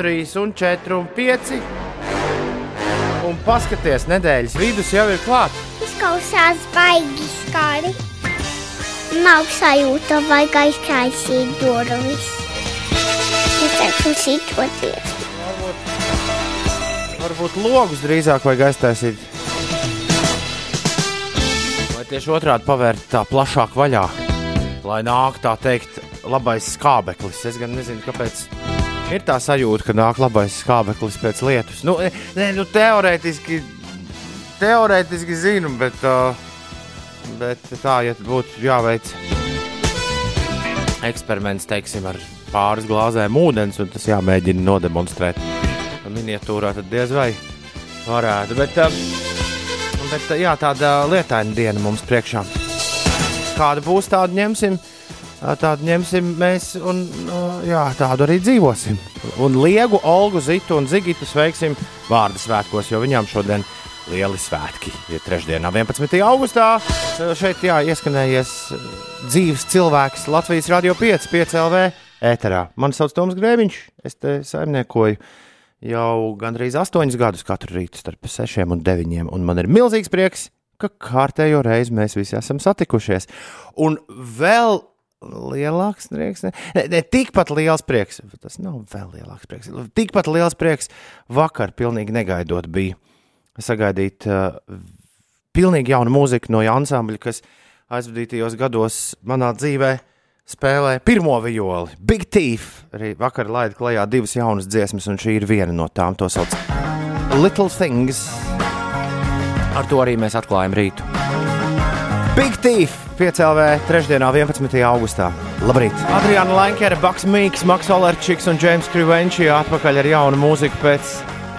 3, un 4, un 5. Un paskaties, nedēļas vidus jau ir klāts. Izklausās baigi skari. Nav sajūta, vajag aizkaisīt durvis. Es teikšu, sitoties. Varbūt logus drīzāk vajag aiztaisīt. Vai tieši otrādi pavērt tā plašāk vaļā, lai nāk tā teikt labais skābeklis. Es gan nezinu, kāpēc. Ir tā sajūta, ka nāk labais skābeklis pēc lietus. Nu, ne, nu, teorētiski, teorētiski zinu, bet, uh, bet tā, ja būtu jāveic eksperiments, teiksim, ar pāris glāzēm ūdens, un tas jāmēģina nodemonstrēt miniatūrā, tad diez vai varētu. Bet, uh, bet jā, tāda lietaina diena mums priekšā. Kāda būs, tādu ņemsim. Tādu ņemsim mēs, un jā, tādu arī dzīvosim. Un Liegu, Olgu, Zitu un Zigitu sveiksim vārdu svētkos, jo viņām šodien lieli svētki. Ir trešdienā, 11. augustā. Šeit jā, ieskanējies dzīves cilvēks Latvijas Radio 5, 5 LV ēterā. Mani sauc Toms Grēviņš, es te saimniekoju jau gandrīz astoņus gadus katru rītu starp 6 un 9. Un man ir milzīgs prieks, ka kārtējo reizi mēs visi esam satikušies. Un vēl lielāks prieks, ne, ne, tikpat liels prieks, tas nav vēl lielāks prieks. Tikpat liels prieks vakar, pilnīgi negaidot, bija sagaidīt uh, pilnīgi jaunu mūziku no ansambļa, kas aizvadītajos gados manā dzīvē spēlē pirmo violi. Big Thief arī vakar laida klajā divas jaunas dziesmas, un šī ir viena no tām. To sauc Little Things. Ar to arī mēs atklājam rītu. Big Thief! 5LV trešdienā, 11. augustā. Labrīt! Adriana Lankere, Baks Mīks, Maks Olerčiks un Džeims Krivenčī atpakaļ ar jaunu mūziku pēc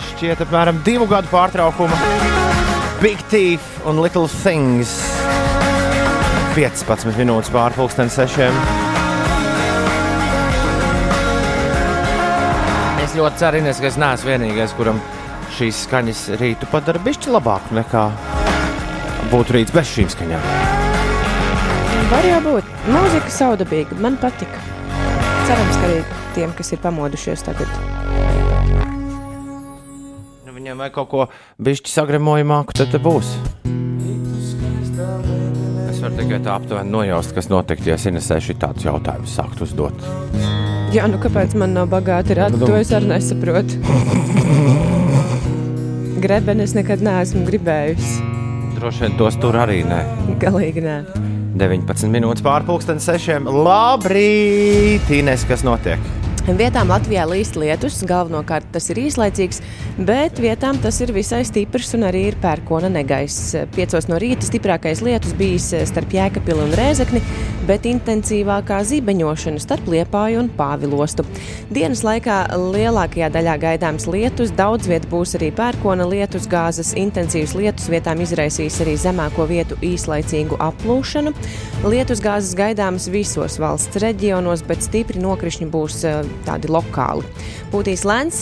šķiet apmēram divu gadu pārtraukuma. Big Thief un Little Things. 15 minūtes pārpusdien sešiem. Es ļoti ceru, Ines, ka es neesmu vienīgais, kuram šīs skaņas rītu padara bišķi labāku nekā būtu rīts bez šīm skaņām. Var jau būt. Mūzika saudabīga. Man patika. Cerams, ka arī tiem, kas ir pamodušies tagad. Nu, viņiem vajag kaut ko bišķi sagremojamāku, tad te būs. Es varu tikai tā aptuveni nojaust, kas notiktu, ja Sinesē šī tāds jautājums sākt uzdot. Jā, nu kāpēc man nav bagāti rati, to es arī nesaprotu. Grebeni es nekad neesmu gribējusi. Droši vien tos tur arī nē. Galīgi nē. 19 minūtes pārpusdienas sešiem. Labrīt, Inês, kas notiek? Vietām Latvijā līst lietus, galvenokārt tas ir īslaicīgs, bet vietām tas ir visai stiprs un arī ir pērkona negaiss. Piecos no rīta stiprākais lietus bijis starp Jēkabilu un Rēzekni, bet intensīvākā zibeņošana starp Liepāju un Pāvilostu. Dienas laikā lielākajā daļā gaidāms lietus, daudz viet būs arī pērkona lietus gāzes, intensīvs lietus vietām izraisīs arī zemāko vietu īslaicīgu aplūšanu. Lietus gāzes gaidāmas visos valsts reģionos, bet stipri nokrišņi būs tādi lokāli. Būtīs lēns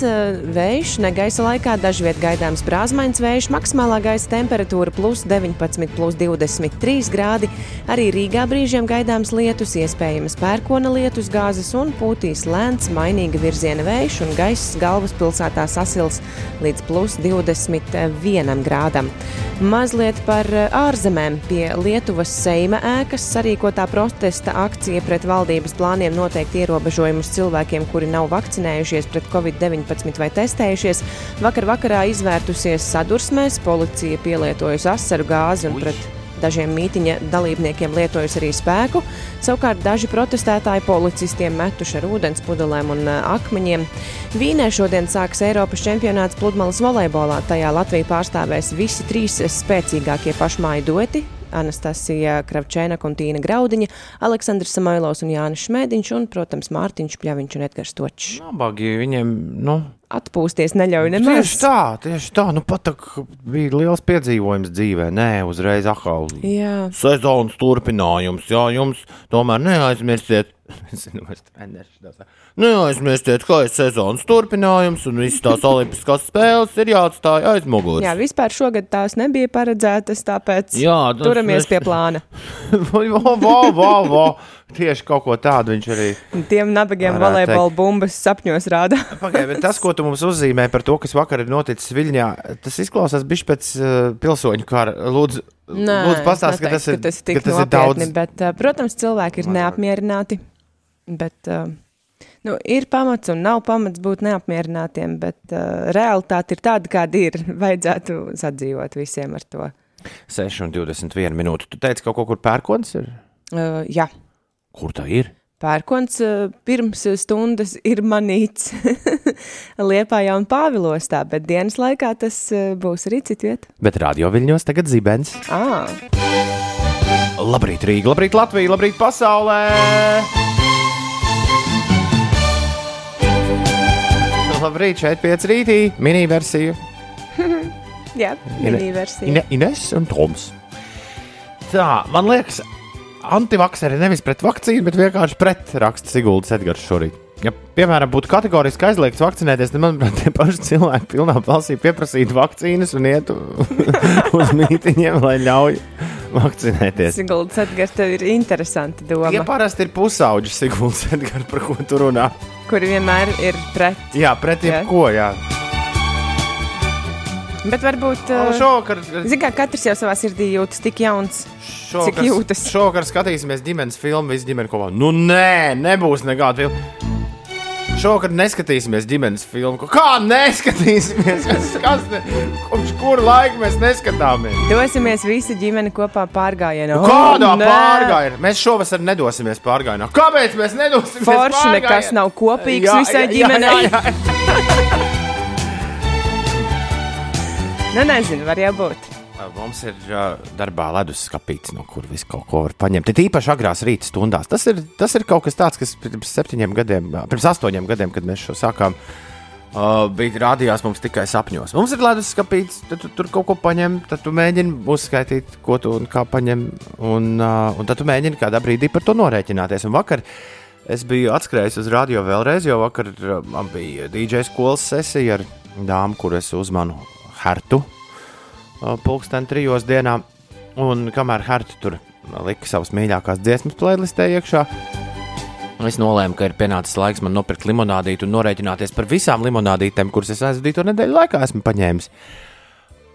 vējš, negaisa laikā dažviet gaidāms brāzmains vējš, maksimālā gaisa temperatūra plus 19, plus 23 grādi. Arī Rīgā brīžiem gaidāms lietus, iespējamas pērkona lietus gāzes un pūtīs lēns, mainīga virziena vējš un gaiss galvaspilsētā sasils līdz plus 21 grādam. Mazliet par ārzemēm pie Lietuvas Seima ēkas sarīkotā protesta akcija pret valdības plāniem noteikt ierobežojumus cilvēkiem, kuri nav vakcinējušies pret covid-19 vai testējušies. Vakar vakarā izvērtusies sadursmēs, policija pielietojusi asaru gāzi un pret dažiem mītiņa dalībniekiem lietojusi arī spēku. Savukārt daži protestētāji policistiem metuši ar ūdens pudelēm un akmeņiem. Vīnē šodien sāks Eiropas čempionāts pludmales volejbolā. Tajā Latvija pārstāvēs visi trīs spēcīgākie pašmāju dueti Anastasija Kravčēna un Tīna Graudiņa, Aleksandrs Samailovs un Jānis Šmēdiņš un, protams, Mārtiņš Pļaviņš un Edgars Točs. Nabagi viņiem, nu. Atpūsties neļauj nemaz. Tieši tā, tieši tā. Nu, pat tā bija liels piedzīvojums dzīvē. Nē, uzreiz atkal. Jā. Sezonas turpinājums. Jā, jums tomēr neaizmirstiet Es zinu, es treneris. Neaizmirstiet, ka ir sezonas turpinājums un visas tās olimpiskās spēles ir jāatstāj aiz muguras. Jā, vispār šogad tās nebija paredzētas, tāpēc Jā, tas turamies mēs- pie plāna. Vo, vo, vo, vo. Tieši kaut ko tādu viņš arī. Tiem nabagiem volejbola bumbas sapņos rāda. Pagaid, bet tas, ko tu mums uzzīmē par to, kas vakar ir noticis Viļņā, tas izklausās bišķi pēc uh, pilsoņu kara. Lūdzu, lūdzu pastāst, ka tas ir, ka tas ir ka tas ir nopietni, daudz. bet, uh, protams, cilvēki ir neapmierināti. Bet, uh, nu, ir pamats un nav pamats būt neapmierinātiem, bet uh, realitāte ir tāda, kāda ir. Vajadzētu sadzīvot visiem ar to. 6,21 minūte. Tu teici, ka kaut kur pērkons ir? Uh, jā, Kur tā ir? pērkons uh, pirms stundas ir manīts Liepājā un Pāvilostā, bet dienas laikā tas uh, būs arī citviet. Bet radio viļņos tagad zibens. Ah, Labrīt, Rīga, labrīt, Latvija, labrīt, pasaulē! Labrīt, šeit pieci rītī, mini versija. jā, mini-versija. Ine, Ines un Toms. Tā, man liekas, antivakseri nevis pret vakcīnu, bet vienkārši pret raksta Siguldas Edgars šorīt. Ja, piemēram, būtu kategoriski aizliegts vakcinēties, tad, manuprāt, tie paši cilvēki pilnā balsī pieprasītu vakcīnas un ietu uz mītīņiem, lai ļauj vakcinēties. Siguldas Edgars, tev ir interesanti doma, Tie parasti ir pusauģi, Siguldas Edgars, par ko tu runā. kuri vienmēr ir pret. Jā, pret Jā. jebko, jā. Bet varbūt. Uh, Šovakar, Ziniet, kā katrs jau savā sirdī jūtas tik jauns. šovakar, jūtas? šovakar skatīsimies ģimenes filmu, visi ģimene kopā. Nu, nē, nebūs nekāda filma. Šovakar neskatīsimies ģimenes filmu. Kā neskatīsimies? Kas, kas ne, kopš kura laika mēs neskatāmies? Dosimies visi ģimene kopā pārgājienā. Nu, Kādā pārgājienā? Mēs šovasar nedosimies pārgājienā. Kāpēc mēs nedosimies Forši nekas nav kopīgs Jā, visai jā, jā, ģimenei. jā, jā. Nu, nezinu, var jau būt. Mums ir uh, darbā leduskapīts, no kur visu kaut ko var paņemt. Ir īpaši agrās rīta stundās. Tas ir, tas ir kaut kas tāds, kas pirms septiņiem gadiem, pirms astoņiem gadiem, kad mēs šo sākām, uh, bija rādījās mums tikai sapņos. Mums ir leduskapīts, tad tu tur kaut ko paņem, tad tu mēģini uzskaitīt, ko tu un kā paņem, un, uh, un tad tu mēģini kādā brīdī par to norēķināties. Un vakar es biju atskrējis uz radio vēlreiz, jo vakar man bija DJ skolas sesija ar dāmu, kur es uzmanu Hertu pulksten trijos dienā. Un kamēr Harta tur lika savas mīļākās dziesmas playlistē iekšā, es nolēmu, ka ir pienācis laiks man nopirkt limonādīti un norēķināties par visām limonādītēm, kuras es aizvadīto nedēļu laikā esmu paņēmis.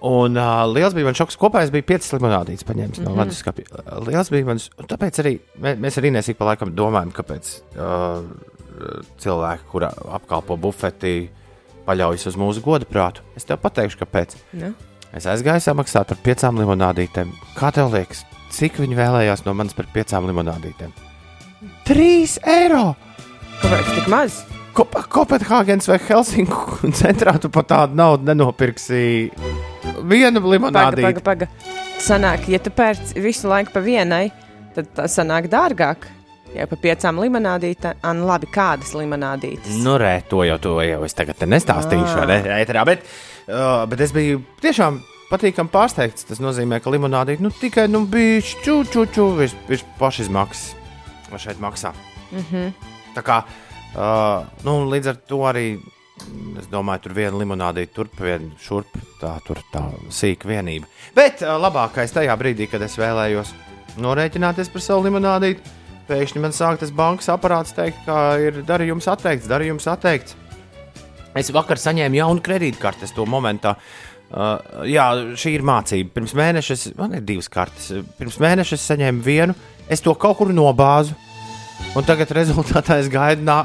Un uh, liels bija mans šoks. Kopā es biju piecas limonādītes paņēmis no Latvijas skāpja. Liels bija mans. Tāpēc arī mē, mēs arī nesīk pa laikam domājam, kāpēc uh, cilvēki, kuri apkalpo bufeti, paļaujas uz mūsu godu prātu. Es tev pateikšu, kāpēc. Nu? Es aizgāju samaksāt par piecām limonādītēm. Kā tev liekas, cik viņi vēlējās no manis par piecām limonādītēm? Trīs eiro! Kāpēc tik maz? Kop Kopenhāgenes vai Helsinku centrā tu pat tādu naudu nenopirksi. Vienu Paga, limonādīti. paga, paga. Sanāk, ja tu pērc visu laiku pa vienai, tad tas sanāk dārgāk. Ja pa piecām limonādītēm, nu labi, kādas limonādītes? Nu, re, to jau, to jau es tagad nestāstīšu, vai ne? Ēterā, bet, uh, bet es biju tiešām patīkami pārsteigts. Tas nozīmē, ka limonādīt nu, tikai nu, bija čūčūču virs, virs pašizmaksas. Vai šeit maksā? Mm -hmm. Tā kā uh, nu, līdz ar to arī. mm, Es domāju, tur viena limonādīte, turp viena šurp, tā tur tā sīka vienība. Bet uh, labākais tajā brīdī, kad es vēlējos norēķināties par savu limonādīti, pēkšņi man sāk tas bankas aparāts teikt, ka ir darījums atteikts, darījums atteikts. Es vakar saņēmu jaunu kredītkarti, to momentā. Uh, jā, šī ir mācība. Pirms mēneša es- man ir divas kartes. Pirms mēneša es saņēmu vienu, es to kaut kur nobāzu. Un tagad rezultātā es gaidu nā,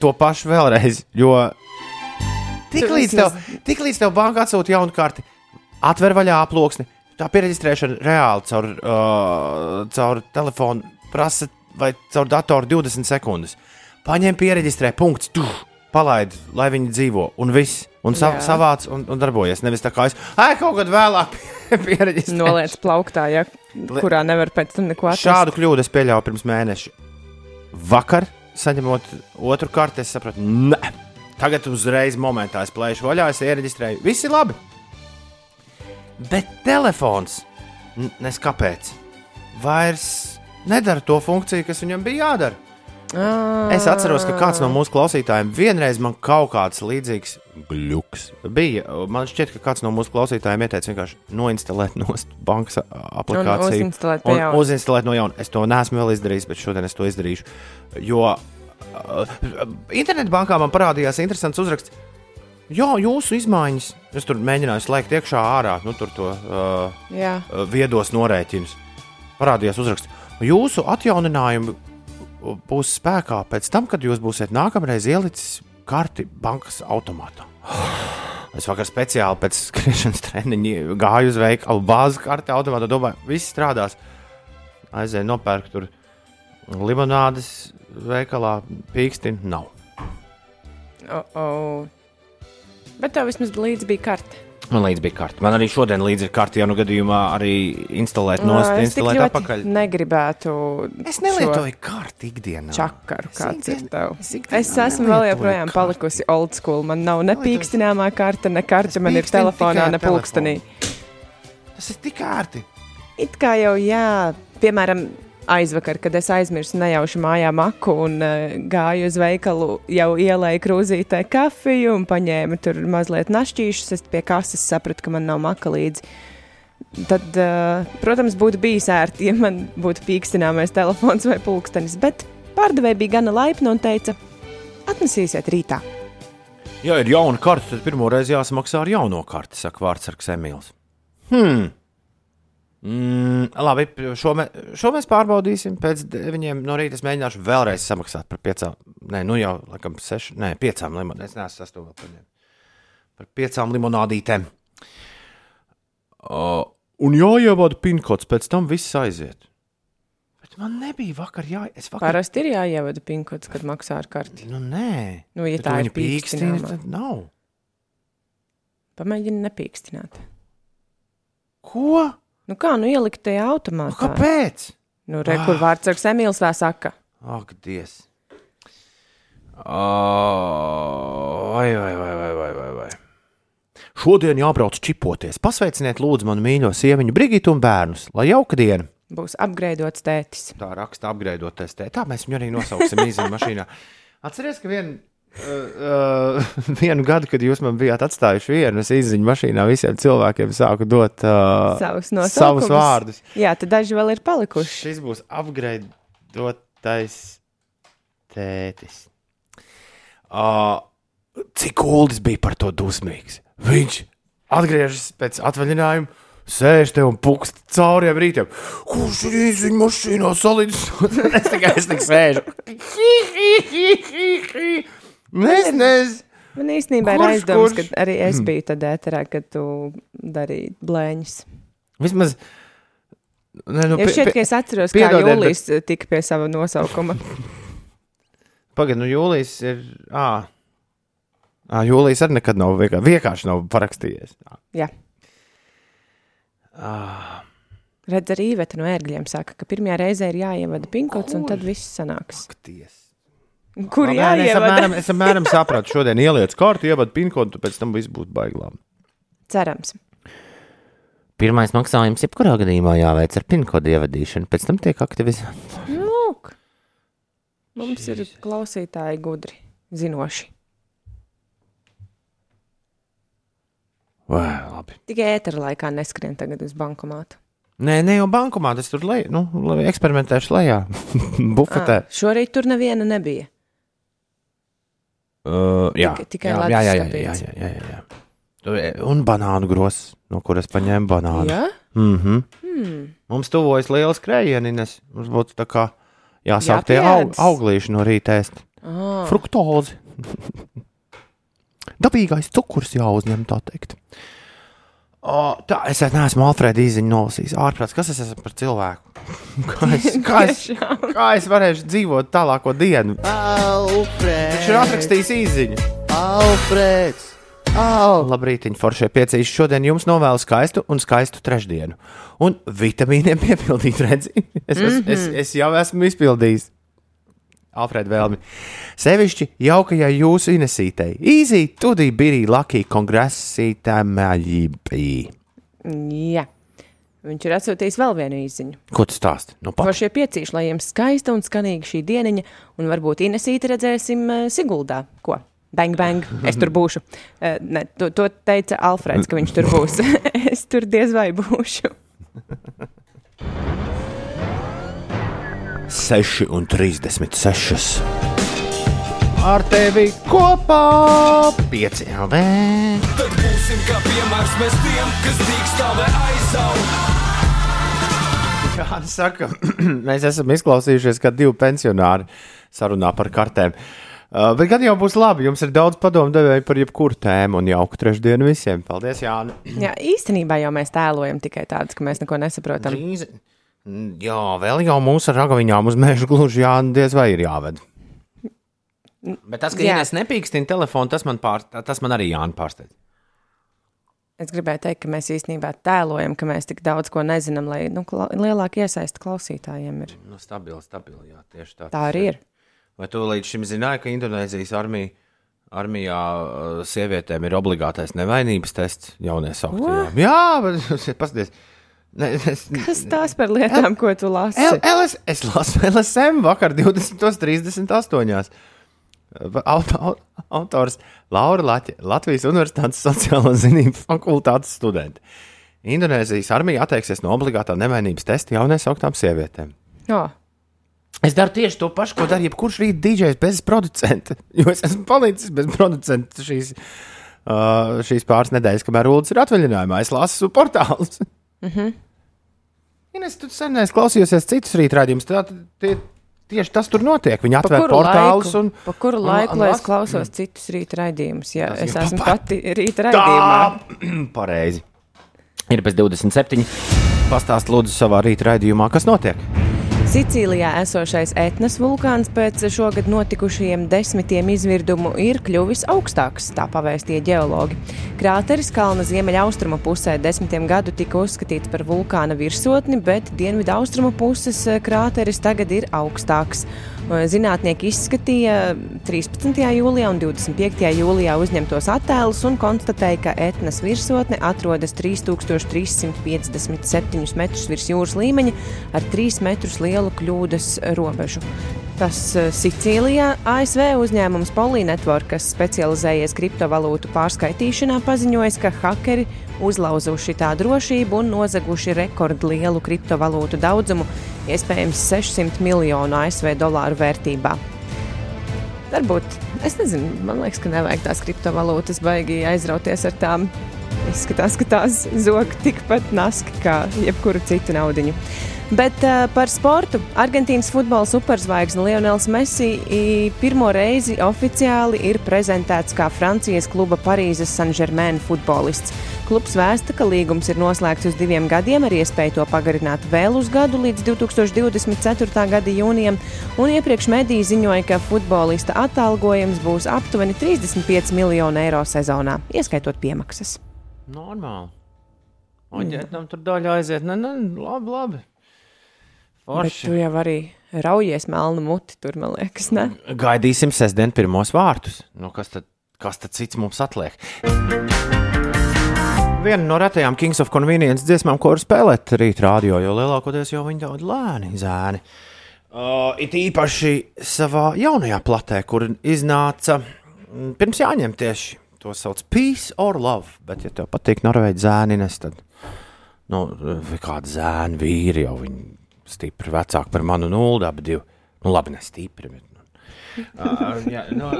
to pašu vēlreiz. Jo tiklīdz tev, tiklīdz tev banka atsūta jaunu karti, atver vaļā aploksni, tā pieregistrēšana reāli caur, uh, caur telefonu prasa vai caur datoru 20 sekundes. Paņem, pieregistrē, punkts, tu palaid, lai viņi dzīvo, un viss. Un sa Jā. savāc un, un darbojas. Nevis tā kā es ai, kaut kad vēlāk pieregistrēju. Noliec plauktā, ja, kurā nevar pēc tam neko atrast. Šādu kļūdu es pieļāvu pirms mēneša. Vakar, saņemot otru karti, es sapratu, nē, tagad uzreiz momentā es plēšu vaļā, es iereģistrēju. Viss ir labi. Bet telefons, nes kāpēc, vairs nedara to funkciju, kas viņam bija jādara. Ah. Es atceros, ka kāds no mūsu klausītājiem vienreiz man kaut kāds līdzīgs gluks bija. Man šķiet, ka kāds no mūsu klausītājiem ieteica vienkārši noinstalēt no bankas aplikāciju. Un uzinstalēt jauna. uzinstalēt no jauna. Es to neesmu vēl izdarījis, bet šodien es to izdarīšu. Jo uh, internetbankā man parādījās interesants uzraksts. Jā, jūsu izmaiņas. Es tur mēģināju slēgt iekšā ārā, nu, tur to uh, Jā, uh, viedos norēķinus. Parādījās uzraksts. Jūsu atjauninājumi būs spēkā pēc tam, kad jūs būsiet nākamreiz ielicis karti bankas automātā. Es vakar speciāli pēc skriešanas treniņa gāju uz veikalu, bāzes karti automātā. Domāju, viss strādās. Aizēju nopērkt tur limonādes veikalā, pīkstini nav. oh, oh. bet tev vismaz līdzi bija karte. Man līdzi bija karta. Man arī šodien līdzi ir karta, ja nu gadījumā arī instalēt no Ā, es tik instalēt ļoti atpakaļ. negribētu. Es nelietoju karti ikdienā. Čakaru, kāds Es ir tev? es Es esmu vēl joprojām palikusi old school. Man nav ne pīkstināmā karte, ne karte. Man ir telefonā, ne pulkstenī. Tas ir tik ērti. It kā jau, jā, piemēram, aizvakar, kad es aizmirsu nejauši mājā maku un uh, gāju uz veikalu, jau ielēju krūzītē kafiju un paņēmu tur mazliet našķīšus. Es pie kases sapratu, ka man nav maka līdzi. Tad, uh, protams, būtu bijis ērti, ja man būtu pīkstināmais telefons vai pulkstenis, bet pārdevēja bija gana laipna un teica, atnesīsiet rītā. Ja ir jauna karte, tad pirmo reizi jāsamaksā ar jauno karti, saka Vārtsargs Emīls. Hmm. Mm, labi, šo, mē, šo mēs pārbaudīsim. Pēc deviņiem no rīta es mēģināšu vēlreiz samaksāt par piecām, nē, nu jau laikam seši, nē, piecām limonādēm. Es neesmu sastāvā vēl paņēmis. Par piecām limonādītēm. Uh, un jāievada pinkots, pēc tam viss aiziet. Bet man nebija vakar jā, es vakar. Parasti ir jāievada pinkots, kad maksā ar karti. Nu, nē. Nu, ja Bet tā ir pīkstināma, tad nav. pamēģini nepīkstināt. Ko? Nu kā, nu ielikt tajā Nu, automātā? kāpēc? Nu, re, kur vārds ar Emīls tā saka. Ak, Dievs. Oh, vai, vai, vai, vai, vai, vai, vai. Šodien jābrauc čipoties. Pasveiciniet, lūdzu, manu mīļo sieviņu, Brigitu un bērnus. Lai jauka diena! Būs apgraidots tētis. Tā raksta apgraidoties te. Tā mēs viņu arī nosauksim īstenībā mašīnā. Atcerieties, ka vien, uh, uh, vienu gadu, kad jūs man bijāt atstājuši vienu, es izziņu mašīnā visiem cilvēkiem sāku dot uh, Savus savus nosaukumus. vārdus. Jā, tad daži vēl ir palikuši. Šis būs apgraidotais tētis. Uh, cik Uldis bija par to dusmīgs? Viņš atgriežas pēc atvaļinājuma, sēž te un pukst cauriem rītiem. Kurš ir īsiņš mašīnā salīdz? es tikai es tik sēžu. Es nezinu. Man īstenībā ir Kurš, aizdoms, kurš? ka arī es biju tādā ēterā, kad tu darīji blēņas. Vismaz. Ne, nu, pi- šķiet, ka es atceros, kā piedodiet, bet- Jūlijas tika pie sava nosaukuma. Pagaidiet, nu, Jūlijas ir. À. À, Jūlijas arī nekad nav vienkārši, vienkārši nav parakstījies. Jā. À. Redz, arī Iveta no ērgļiem saka, ka pirmajā reizē ir jāievada pinkots, un tad viss sanāks. Ak, Dievs. Kur Labi, nē, Es apmēram, es apmēram sapratu, šodien ieliec kārtu, ievadu pinkodu, pēc tam viss būs baiglām. Cerams. Pirmais maksājums, jebkurā gadījumā jāveic ar pinkodu ievadīšanu, pēc tam tiek aktivizēts. Lūk, mums ir klausītāji gudri, zinoši. Vai, labi. Tikai ētera laikā neskrien tagad uz bankomātu. Nē, ne jau bankomā, tas tur lejā, nu, lai eksperimentēšu lejā, bufetē. Ā, Šorīt tur neviena nebija. Uh, jā, Tikai- jā, jā, jā, jā, jā, jā, jā, jā, jā. Un banānu grozs, no kuras paņēmu banānu. Jā? Mm -hmm. Hmm. Mums tuvojas liels krējienis. Mums būtu tā kā jāsāk tie aug, auglīši no rīta ēst. Ah, Fruktozi. Dabīgais cukurs jāuzņem, tā teikt. O, tā, es neesmu Alfrēda īziņu nolasījis. Ārprāts, kas es esmu par cilvēku? Kā es, kā es, kā es varēšu dzīvot tālāko dienu? Alfrēds! Viņš ir atrakstījis īziņu. Alfrēds! Al! Labrīt, foršie piecīs. Šodien jums novēlu skaistu un skaistu trešdienu. Un vitamīniem piepildīt, redzi. Es, mm -hmm. es, es jau esmu izpildījis. Alfrēda vēlmi. Sevišķi jaukajai jūsu inesītei. Easy, tudī, birī, lakī, kongresītā, maģībī. Jā. Viņš ir atsūtījis vēl vienu īsiņu. Ko tu stāsti? Nu, pat. Foršie piecīši, lai jums skaista un skanīga šī dieniņa, un varbūt Inesīti redzēsim uh, Siguldā. Ko? Bang, bang, es tur būšu. Uh, ne, to, to teica Alfreds, ka viņš tur būs. es tur diez vai būšu. 6 un 36. Ar tevi kopā 5 LV. Tad būsim kā piemērs mēs tiem, kas dīkstāvē aizaug. Kāda saka, mēs esam izklausījušies kā divi pensionāri sarunā par kartēm. Uh, bet gan jau būs labi, jums ir daudz padomu devēju par jebkuru tēmu un jauku trešdienu visiem. Paldies, Jāni! Jā, īstenībā jau mēs tēlojam tikai tādus, ka mēs neko nesaprotam. Drīz. Jā, vēl jau mūsu ar ragaviņām uz meža gluži jā, diez vai ir jāved. Bet tas, ka Jā. Inês nepīkstina telefonu, tas man, pār, tas man arī Jānis pārsteidz. Es gribēju teikt, ka mēs īstenībā tēlojam, ka mēs tik daudz ko nezinām, lai nu, lielāka iesaista klausītājiem ir. Nu, stabili, stabili, jā, tieši tā. Tā arī ir. Vai tu līdz šim zināji, ka Indonēzijas armija, armijā sievietēm ir obligātais nevainības tests jauniesauktajām? Jā, bet paskatieties. Ne, es, Kas tās par lietām, ko tu lasi? L, LS, es lasu LSM vakar 20.38. Aut, aut, autors Laura Latvija, Latvijas Universitātes sociālo zinību fakultātes studente. Indonēzijas armija atteiksies no obligātā nevainības testa jauniesauktām sievietēm. Jā. Es daru tieši to pašu, ko dara jebkurš rīta DJs bez producenta. Jo es esmu palicis bez producenta šīs, uh, šīs pāris nedēļas, kamēr Ulas ir atvaļinājumā. Es lasu portālus. Mm -hmm. Ines, tu sen neesi klausījusies citus rītdienas. Tieši tas tur notiek. Viņi atver portālus un pa kuru un- laiku un lai es klausos citus rīta raidījumus? Jā, es esmu pa- pati rīta raidījumā. Pareizi. Ir bez 27. Pastāst, lūdzu, savā rīta raidījumā, kas notiek. Sicīlijā esošais etnas vulkāns pēc šogad notikušajiem desmitiem izvirdumu ir kļuvis augstāks, tā pavēstīja ģeologi. Krāteris kalna ziemeļaustrumu pusē desmitiem gadu tika uzskatīts par vulkāna virsotni, bet dienvidu austrumu puses eh, krāteris tagad ir augstāks. Zinātnieki izskatīja 13. jūlijā un 25. jūlijā uzņemtos attēlus un konstatēja, ka etnas virsotne atrodas 3357 metrus virs jūras līmeņa ar 3 metrus lielu kļūdas robežu. Tas eh, Sicīlijā ASV uzņēmums Polynetwork, kas specializējies kriptovalūtu pārskaitīšanā, paziņoja, ka hakeri uzlauzuši tā drošību un nozaguši rekordlielu kriptovalūtu daudzumu, iespējams 600 miljonu ASV dolāru vērtībā. Varbūt, es nezinu, man liekas, ka nevajag tās kriptovalūtas baigi aizrauties ar tām. Izskatās, ka tās zog tikpat naski kā jebkuru citu naudiņu. Bet uh, par sportu Argentīnas futbola superzvaigzne Lionels Messi i, pirmo reizi oficiāli ir prezentēts kā Francijas kluba Parīzes Saint-Germain futbolists. Klubs vēsta, ka līgums ir noslēgts uz diviem gadiem ar iespēju to pagarināt vēl uz gadu līdz 2024. gada jūnijam, un iepriekš mediji ziņoja, ka futbolista atalgojums būs aptuveni 35 miljoni eiro sezonā, ieskaitot piemaksas. Normāli. Oģētam tur daļa aiziet. Nē, nē, labi, labi. Bet Forši. tu jau arī raujies melnu muti, tur man liekas, ne? Gaidīsim sestdien pirmos vārtus. Nu, kas, tad, kas tad cits mums atliek? Viena no retajām Kings of Convenience dziesmām, ko var spēlēt rīt rādio, jo lielākoties jau viņi daudz lēni zēni. Uh, it īpaši savā jaunajā platē, kur iznāca pirms jāņem tieši to sauc Peace or Love. Bet, ja tev patīk Norvēģi zēniņas, tad nu, vai kādi zēni vīri jau viņi stipri vecāki par manu nulli, abi divi. Nu, labi, ne stipri. Bet, nu. uh, jā, no,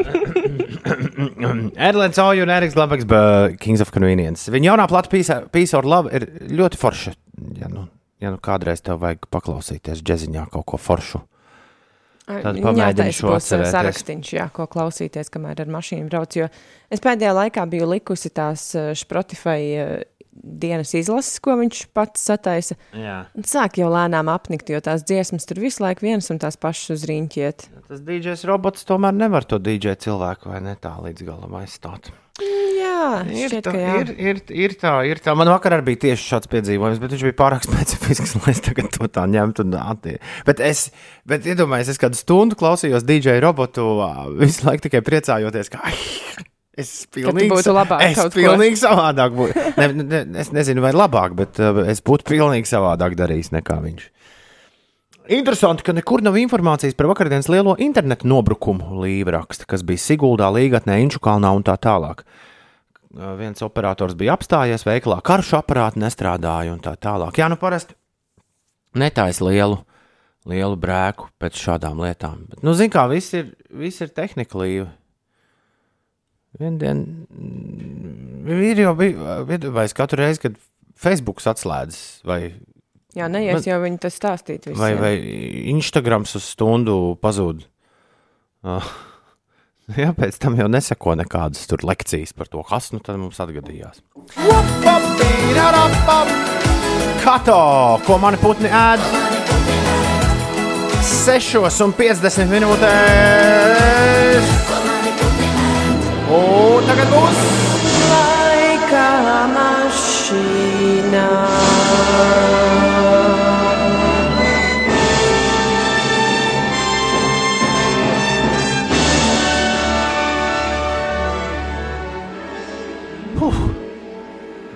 Erlends Oju un Eriks Glabaks, Kings of Convenience. Viņa jaunā plata Peace, or Love ir ļoti forša. Ja nu, ja nu kādreiz tev vajag paklausīties džeziņā kaut ko foršu. Tad pamēģini Jātaisa šo sarakstīns, jā, ko klausīties, kamēr ar mašīnu brauc. Jo es pēdējā laikā biju likusi tās eh, Spotify eh, dienas izlases, ko viņš pats sataisa. Jā. Un Sāk jau lēnām apnikt, jo tās dziesmas tur visu laiku vienas un tās pašas uz rīņķiet. Tas DJs robots tomēr nevar to DJ cilvēku vai ne tā līdz galam aizstāt. Jā, Ir šķiet, tā, jā. ir, ir, ir tā, ir tā. Man vakar arī bija tieši šāds piedzīvojums, bet viņš bija pārāk specifisks, lai es tagad to tā ņemtu. un attie- Bet es, bet iedomājieties, es kādu stundu klausījos DJ robotu, visu laiku tikai priecājoties, ka Es pilnīgi, būtu labāk es kaut ko. pilnīgi savādāk būtu. Ne, ne, es nezinu, vai labāk, bet uh, es būtu pilnīgi savādāk darījis nekā viņš. Interesanti, ka nekur nav informācijas par vakardienas lielo internetu nobrukumu līva raksta, kas bija Siguldā, Līgatnē, Inčukalnā un tā tālāk. Uh, Viens operators bija apstājies veikalā, karšu aparāti nestrādāja un tā tālāk. Jā, nu parasti netais lielu, lielu brēku pēc šādām lietām. Bet, nu, zin kā, viss ir, viss ir tehnika līva. Vienu dienu mm, ir jau bijis katru reizi, kad Facebook atslēdzas, vai, Jā, neies jau viņi tas. Visiem. vai, vai Instagrams uz stundu pazūd. Uh, jā, pēc tam jau neseko nekādas tur lekcijas par to, kas nu tad mums atgadījās. Kato, ko mani putni ēd? 6 un 50 minūtēs. Un tagad būs Laika mašīnā.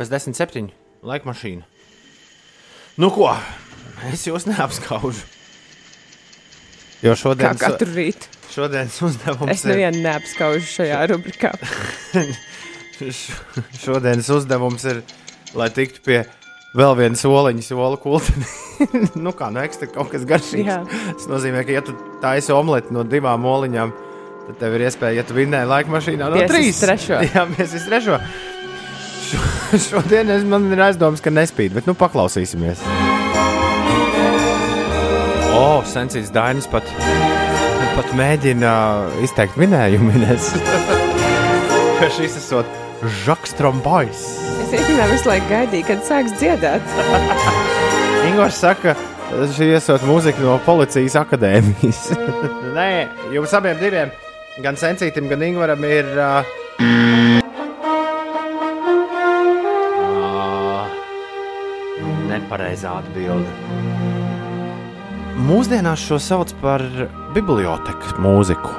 bez 10, 7 laika mašīna. Nu ko, es jūs neapskaužu. Jo Kā šodien, katru rītu. šodienas uzdevums Es ir. nevienu neapskaužu šajā rubrikā. Šodienas uzdevums ir, lai tiktu pie vēl viena soliņa, sola kultūra. nu, kā no ekstra kaut kas garšīgs. Jā. Tas nozīmē, ka, ja tu taisi omleti no divām oliņām, tad tev ir iespēja, ja tu vinnēji laika mašīnā, no trīs. trešo. Jā, mēs esam trešo. Šo, šodien es, man ir aizdoms, ka nespīd, bet nu paklausīsimies. O, oh, Sensīts Dainis pat, pat mēģina izteikt minējumu, ka šis esot Žaks Trombojs. Es īstenībā visu laiku gaidīju, kad sāks dziedāt. Ingūns saka, šī esot mūzika no policijas akadēmijas. Nē, jums abiem diviem, gan Sensītam, gan Ingūram, ir. Uh, uh, nepareizā atbilde. Mūsdienās šo sauc par bibliotekas mūziku.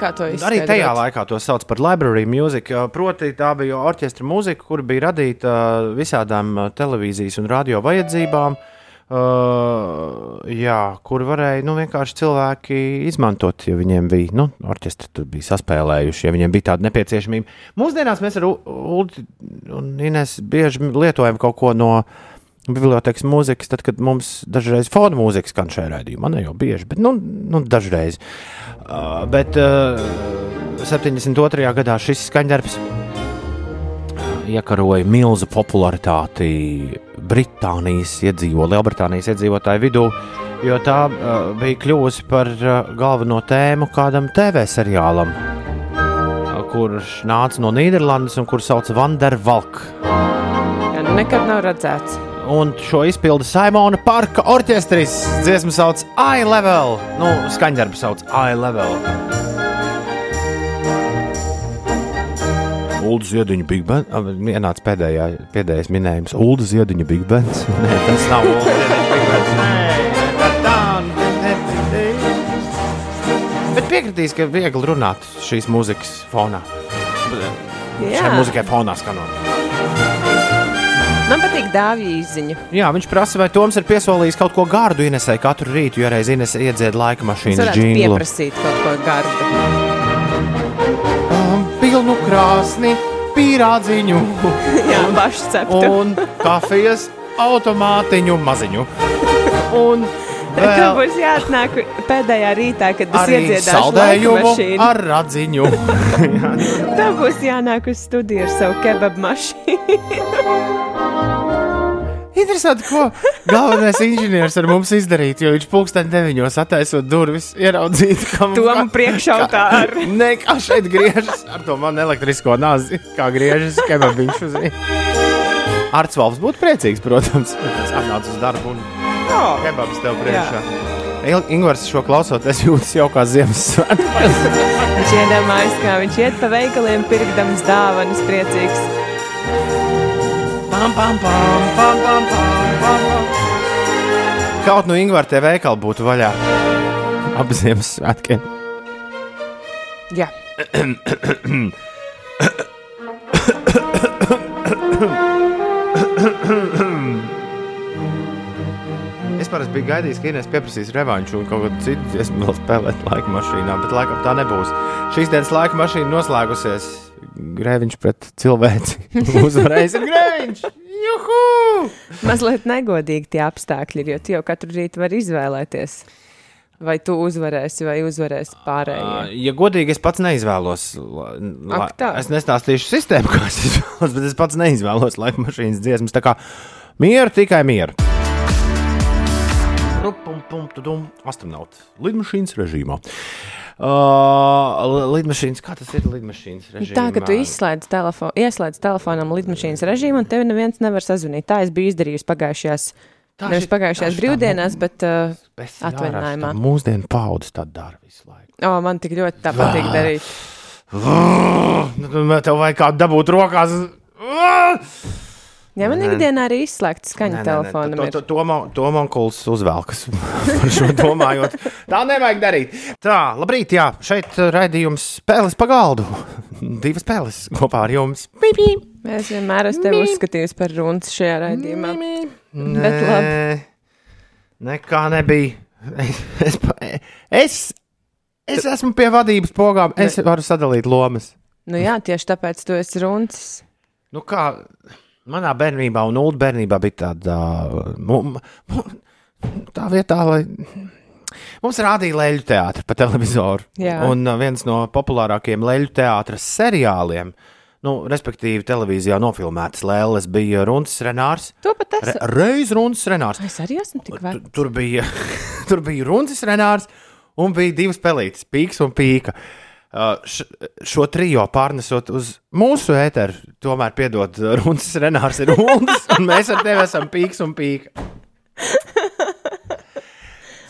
Kā to izdarīt? Arī tajā laikā to sauc par library music. uh, Proti, tā bija orķestra mūzika, kur bija radīta uh, visādām uh, televīzijas un radio vajadzībām. Uh, jā, kur varēja nu, vienkārši cilvēki izmantot, ja viņiem bija nu, orķestri, tur bija saspēlējuši, ja viņiem bija tāda nepieciešamība. Mūsdienās mēs ar Ulu un Ines bieži lietojam kaut ko no bibliotekas mūzikas, tad, kad mums dažreiz fona mūzika skan šajā raidījumā. Ne jau bieži, bet nu, nu, dažreiz. Uh, bet uh, 72. gadā šis skaņdarbs iekaroja milzu popularitāti Britānijas iedzīvotāju, Lielbritānijas iedzīvotāju vidū, jo tā uh, bija kļuvusi par uh, galveno tēmu kādam TV seriālam, uh, kurš nāca no Nīderlandes un kurš sauc Vandervalk. Nu nekad nav redzēts. Un šo izpilda Simona Parka orķestris. Dziesmu sauc I Level. Nu, skaņdarbu sauc I Level. Ulu Ziediņa Big Band. Ienāca pēdējā, pēdējais minējums. Ulu Ziediņa Big Band. Nē, tas nav Ulu Ziediņa Big Band. Bet piekritīs, ka viegli runāt šīs mūzikas fonā. Šai Jā, mūzikai fonā skanot. Patīk dāvja izziņa. Jā, viņš prasa, vai Toms ir piesolījis kaut ko gārdu Inesai katru rītu, ja reiz Ines iedzied laika mašīnas džinglu. pieprasīt kaut ko gardu. Um, Pilnu krāsni, pīrādziņu Jā, pašu ceptu. un kafijas automātiņu maziņu. Un vēl būs jāatnāk pēdējā rītā, kad laika saldējumu mašīnu. ar radziņu. Tev būs jānāk uz studiju ar savu kebabu mašīnu. Interesanti, ko galvenais inženieris ar mums izdarītu, jo viņš pulksten deviņos attaisot durvis, ieraudzītu, kam Tomu priekšautā ar. Nē, kā šeit griežas ar to man elektrisko nāzi, kā griežas kebabiņš uz viņa. Arts Valps būtu priecīgs, protams, tas atnāca uz darbu un kebabs tev priekšā. Il- Ingūns šo klausoties, jūtas jau kā Ziemassvētku. Viņš iedomājas, kā viņš iet pa veikaliem, pirkdams dāvanas priecīgs. Pam, pam, pam, pam, pam, pam, pam, pam. Kaut nu Ingūna te veikali būtu vaļā ap Ziemassvētkiem. Jā, Es parasti biju gaidījis, ka Inês pieprasīs revanšu un kaut ko citu dziesmu vēl spēlēt laika mašīnā, bet laikam tā nebūs. Šīs dienas laika mašīna noslēgusies. Grēviņš pret cilvēci. Uzvarējis ir grēviņš! Juhu! Mazliet negodīgi tie apstākļi jo tu jau katru rītu vari izvēlēties. Vai tu uzvarēsi, vai uzvarēsi pārējie? Ja godīgi, es pats neizvēlos. La, Ak, tā. es nestāstīšu sistēmu, kā es izvēlos, bet es pats neizvēlos laika mašīnas dziesmas. Tā kā mieru, tikai mieru. Astronauts. Lidmašīnas režīmā. Uh, lidmašīnas, kā tas ir lidmašīnas režīmā? Tā, ka tu izslēdz telefonu, ieslēdz telefonam lidmašīnas režīmu, un tevi neviens nevar sazvanīt. Tā es biju izdarījusi pagājušajās, Tā nevis pagājušajās brīvdienās, bet uh, atvaļinājumā. Mūsdienu paudzes tā dara visu laiku. oh, man tik ļoti tā patīk darīt. Nu, Tev vajag kādu dabūt rokās. Ja man Nē. ikdienā arī izslēgts skaņa telefonam, To, to, to, man- to man kuls uzvelkas. Šo domājot. Tā nevajag darīt. Tā, labrīt, jā, šeit raidījums spēles pa galdu. Divas spēles kopā ar jums. Pī, pī. Es vienmēr esmu tevi uzskatījis par runci šajā raidījumā. Bet labi. Nekā nebija. Es, es, es esmu pie vadības pogām. Es varu sadalīt lomas. Nu jā, tieši tāpēc tu esi runcis. Nu kā, manā bērnībā un ulu bērnībā bija tāda tā vietā, lai mums rādīja leļu teātris pa televizoru. Jā. Un uh, viens no populārākajiem leļu teātris seriāliem, nu, respektīvi televīzijā nofilmētas lēles, bija Runis Renārs. To pat Re, es. reiz Runis Renārs. Es arī esmu tik vecs. Tur bija, tur bija Runis Renārs un bija divas pelītes, pīks un pīka. Uh, šo trijo pārnesot uz mūsu ēteru, tomēr piedod, Runis Renārs ir Ulas, un mēs ar tevi esam pīks un pīka.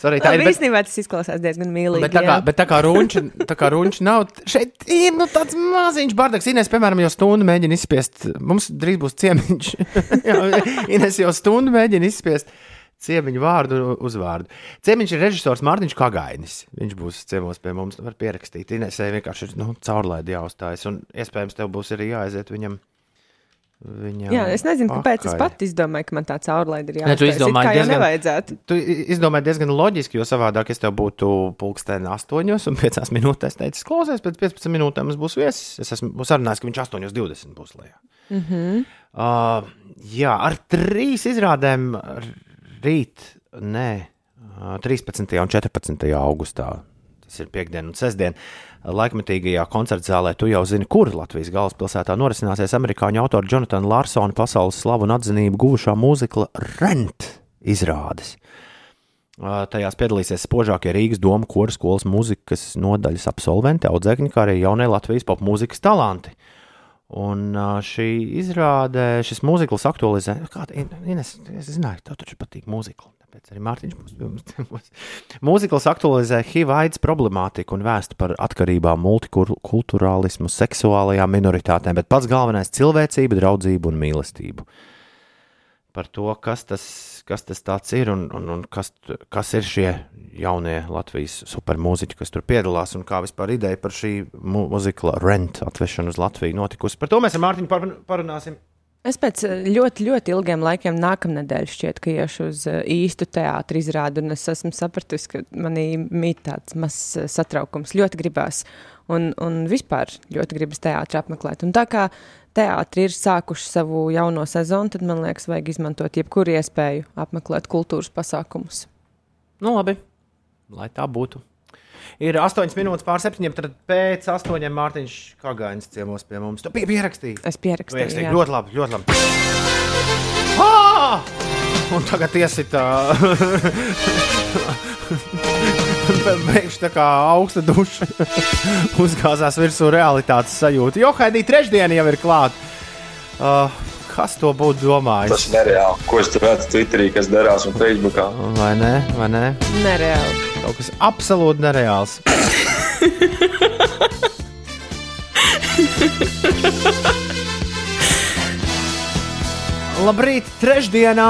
Sorry, tā ir. Labi, Bet, īstenībā tas izklausās diezgan mīlīgi. bet tā kā, jā. bet tā kā runči, tā kā runči nav, šeit ir nu, tāds maziņš bardaks. Ines, piemēram, jau stundu mēģina izspiest, mums drīz būs ciemiņš. Ines jau stundu mēģina izspiest ciemiņu vārdu un uzvārdu. Ciemiņš ir režisors Mārtiņš Kagainis. Viņš būs ciemos pie mums, var pierakstīt. Inesē vienkārši ir nu, caurlaidi jāuzstājas, un iespējams tev būs arī jāaiziet viņam. viņam Jā, es nezinu, kāpēc es pakaļ. pat izdomāju, ka man tāds aurlaid ir Ne, tu izdomāji diezgan- nevajadzētu. Tu izdomāji diezgan loģiski, jo savādāk es tev būtu pulksteni 8 un 5 minūtēs teicis, klausies, pēc 15 minūtēm mums būs viesis. Es esmu sarunājis, ka viņš 8.20 būs lejā. Mm -hmm. uh, jā, ar trīs izrādēm rīt, nē, uh, 13. un 14. augustā. Tas ir piekdiena un sestdiena. Laikmetīgajā koncerta zālē, tu jau zini, kur Latvijas galvaspilsētā norisināsies amerikāņu autora Jonatana Larsona pasaules slavu un atzinību guvušā mūzikla Rent izrādes. Uh, Tajās piedalīsies spožākie Rīgas domu koru skolas mūzikas nodaļas absolventi, audzēkņi, kā arī jaunie Latvijas popmūzikas talanti. Un šī izrāde, šis mūzikls aktualizē, kāda Ines, es zināju, tev taču patīk mūzikla. Tāpēc arī Mārtiņš mums. Mūzikls aktualizē HIV-AIDS problemātiku un vēstu par atkarībām, multikulturālismu, seksuālajām minoritātēm, bet pats galvenais - cilvēcība, draudzība un mīlestība par to, kas tas, kas tas ir un, un, un kas, kas ir šie jaunie Latvijas supermūziķi, kas tur piedalās un kā vispār ideja par šī mūzikla rent atvešanu uz Latviju notikusi. Par to mēs ar Mārtiņu par, parunāsim. Es pēc eh, ļoti, ļoti ilgiem laikiem nākamnedēļ šķiet, ka iešu uz eh, īstu teātris izrādi, un es esmu sapratusi, ka manī mīt tāds mazs eh, satraukums. Ļoti gribās, un, un vispār ļoti gribas teātri apmeklēt. Un tā kā teātri ir sākuši savu jauno sezonu, tad man liekas, vajag izmantot jebkuru iespēju apmeklēt kultūras pasākumus. Nu, labi, lai tā būtu. Ir 8 minūtes pār 7, tad pēc 8 Mārtiņš Kagainis ciemos pie mums. Tu pie- pierakstīji. Es pierakstīju. Pierakstīji. jā. Ļoti labi, ļoti labi. Ah! Un tagad iesita. Pēkšņi tā kā augsta duša uzgāzās virsū realitātes sajūta. Jo Haidī trešdiena jau ir klāta. Uh, kas to būtu Tas domājis? ir nereāli. Ko es tur redzu Twitterī, kas darās un Facebookā? Vai ne? Vai ne? Nereāli. Kaut kas absolūti nereāls. Labrīt! Trešdienā,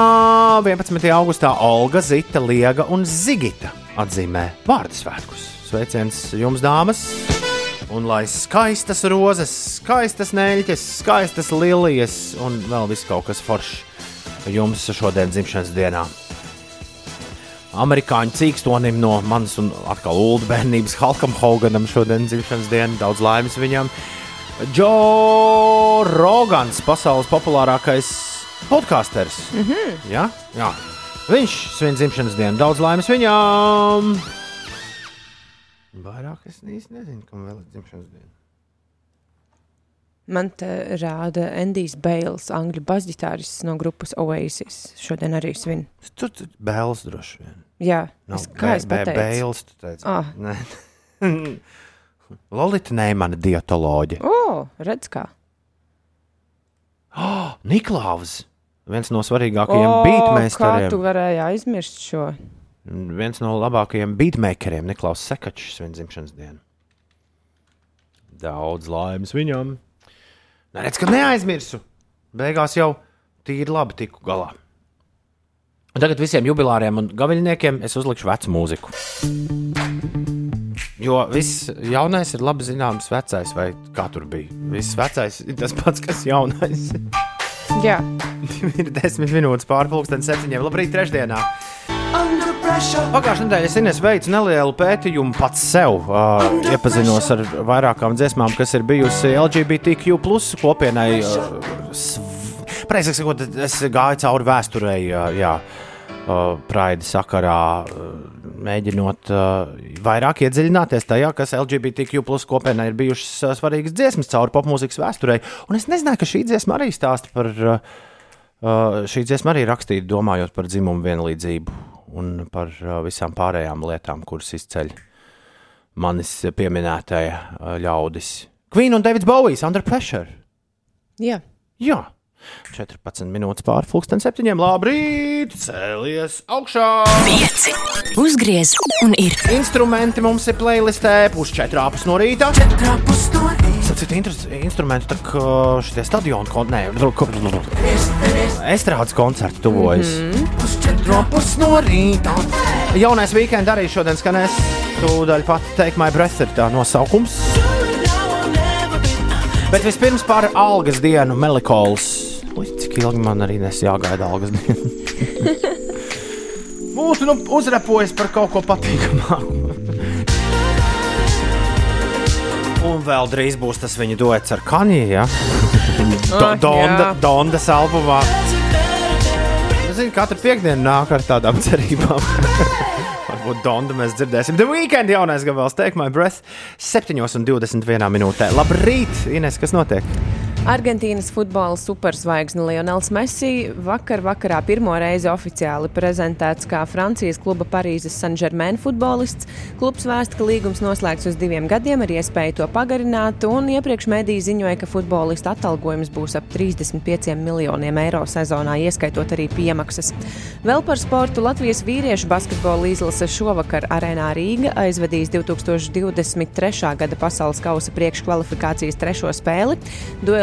11. augustā, Olga, Zita, Liega un Zigita atzīmē vārdu svētkus. Sveiciens jums, dāmas! Un lai skaistas rozes, skaistas neļķes, skaistas lilijas un vēl viss kaut kas foršs jums šodien dzimšanas dienā. Amerikāņu cīkstonim no manas un atkal Ulu bērnības Halkam Hoganam šodien dzimšanas diena. Daudz laimes viņam. Džo Rogans, pasaules populārākais podkāsters. Mm -hmm. ja? Jā, viņš svin dzimšanas dienu. Daudz laimes viņam! Vairāk es īsti nezinu, kam vēl ir dzimšanas diena. Man te rāda Endijs Bēls, angļu basģitārists no grupas Oasis. Šodien arī svin. Tur tur bēls droši vien. Jā, es, kā es pateicu? Bēls, tu teici. Ah. Nē. Lolita Neimana dietoloģija. O, redz kā. Oh, Niklaus! Viens no svarīgākajiem O, kā tu beatmakeriem. varēji aizmirst šo? Viens no labākajiem beatmakeriem, Niklaus Sekačs, svin dzimšanas dienu. Daudz laimes viņam. Nē, redz, ka neaizmirsu. Beigās jau tīri labi tiku galā. Un tagad visiem jubilāriem un gaviļniekiem es uzlikšu vecu mūziku. Jo viss jaunais ir labi zināms, vecais, vai kā tur bija. Viss vecais ir tas pats, kas jaunais. Jā, ir desmit minūtes pārpusdienas septiņiem. Labrīt, trešdienā! Pagājušajā nedēļā es Ines veicu nelielu pētījumu pats sev. Uh, iepazinos ar vairākām dziesmām, kas ir bijusi LGBTQ plus kopienai. Uh, Precīzāk sakot, es gāju cauri vēsturei, uh, jā, uh, Praida sakarā, uh, mēģinot uh, vairāk iedziļināties tajā, kas LGBTQ plus kopienai ir bijušas uh, svarīgas dziesmas cauri popmūzikas vēsturei. Un es nezināju, ka šī dziesma arī stāsta par. Uh, Uh, šī dziesma arī rakstīta domājot par dzimumu vienlīdzību un par uh, visām pārējām lietām, kuras izceļ manis pieminētajā uh, ļaudis. Queen un Davids Bovijs, Under Pressure. jā. Jā, 14 minūtes pāri pusdienas septiņiem. Labrīt, cēlies augšā! Pieci. Uzgriez un ir. Instrumenti mums ir playlistē, pusčetrāpus no rīta. Citu instrumentu, tā kā šitie stadionu koncerti, estrādes koncerti tuvojas. Pusčetrāpus no rīta. Jaunais weekend arī šodien skanēs. Tūdaļ pat teikt, my breath ir tā nosaukums. Bet vispirms par algas dienu, Melikols. Ui, Cik ilgi man arī nes jāgaida algas diena? Būtu nu uzrepojis par kaut ko patīkamāku. Un vēl drīz būs tas viņa duets ar Kaniju. Ja? Do, Ah, Donda. Dondas albumā. Es zinu, katra piekdiena nāk ar tādām cerībām. Varbūt Donda mēs dzirdēsim. The Weekend jaunais gabals, Take My Breath, 7,21 minūtē. Labrīt, Ines, kas notiek? Argentīnas futbola superzvaigzne Lionels Messi vakar vakarā pirmo reizi oficiāli prezentēts kā Francijas kluba Parīzes Saint-Germain futbolists. Klubs vēsta, ka līgums noslēgts uz diviem gadiem ar iespēju to pagarināt, un iepriekš mēdīja ziņoja, ka futbolista atalgojums būs ap 35 miljoniem eiro sezonā, ieskaitot arī piemaksas. Vēl par sportu Latvijas vīriešu basketbola izlase šovakar arēnā Rīga aizvedīs 2023. gada pasaules kausa priekškvalifikācijas trešo spēli.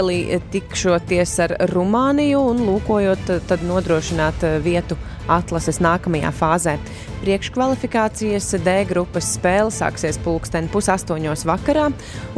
Duelī tikšoties ar Rumāniju un lūkojot tad nodrošināt eh, vietu atlases nākamajā fāzē. Priekškvalifikācijas D grupas spēle sāksies pulksten pusaustoņos vakarā,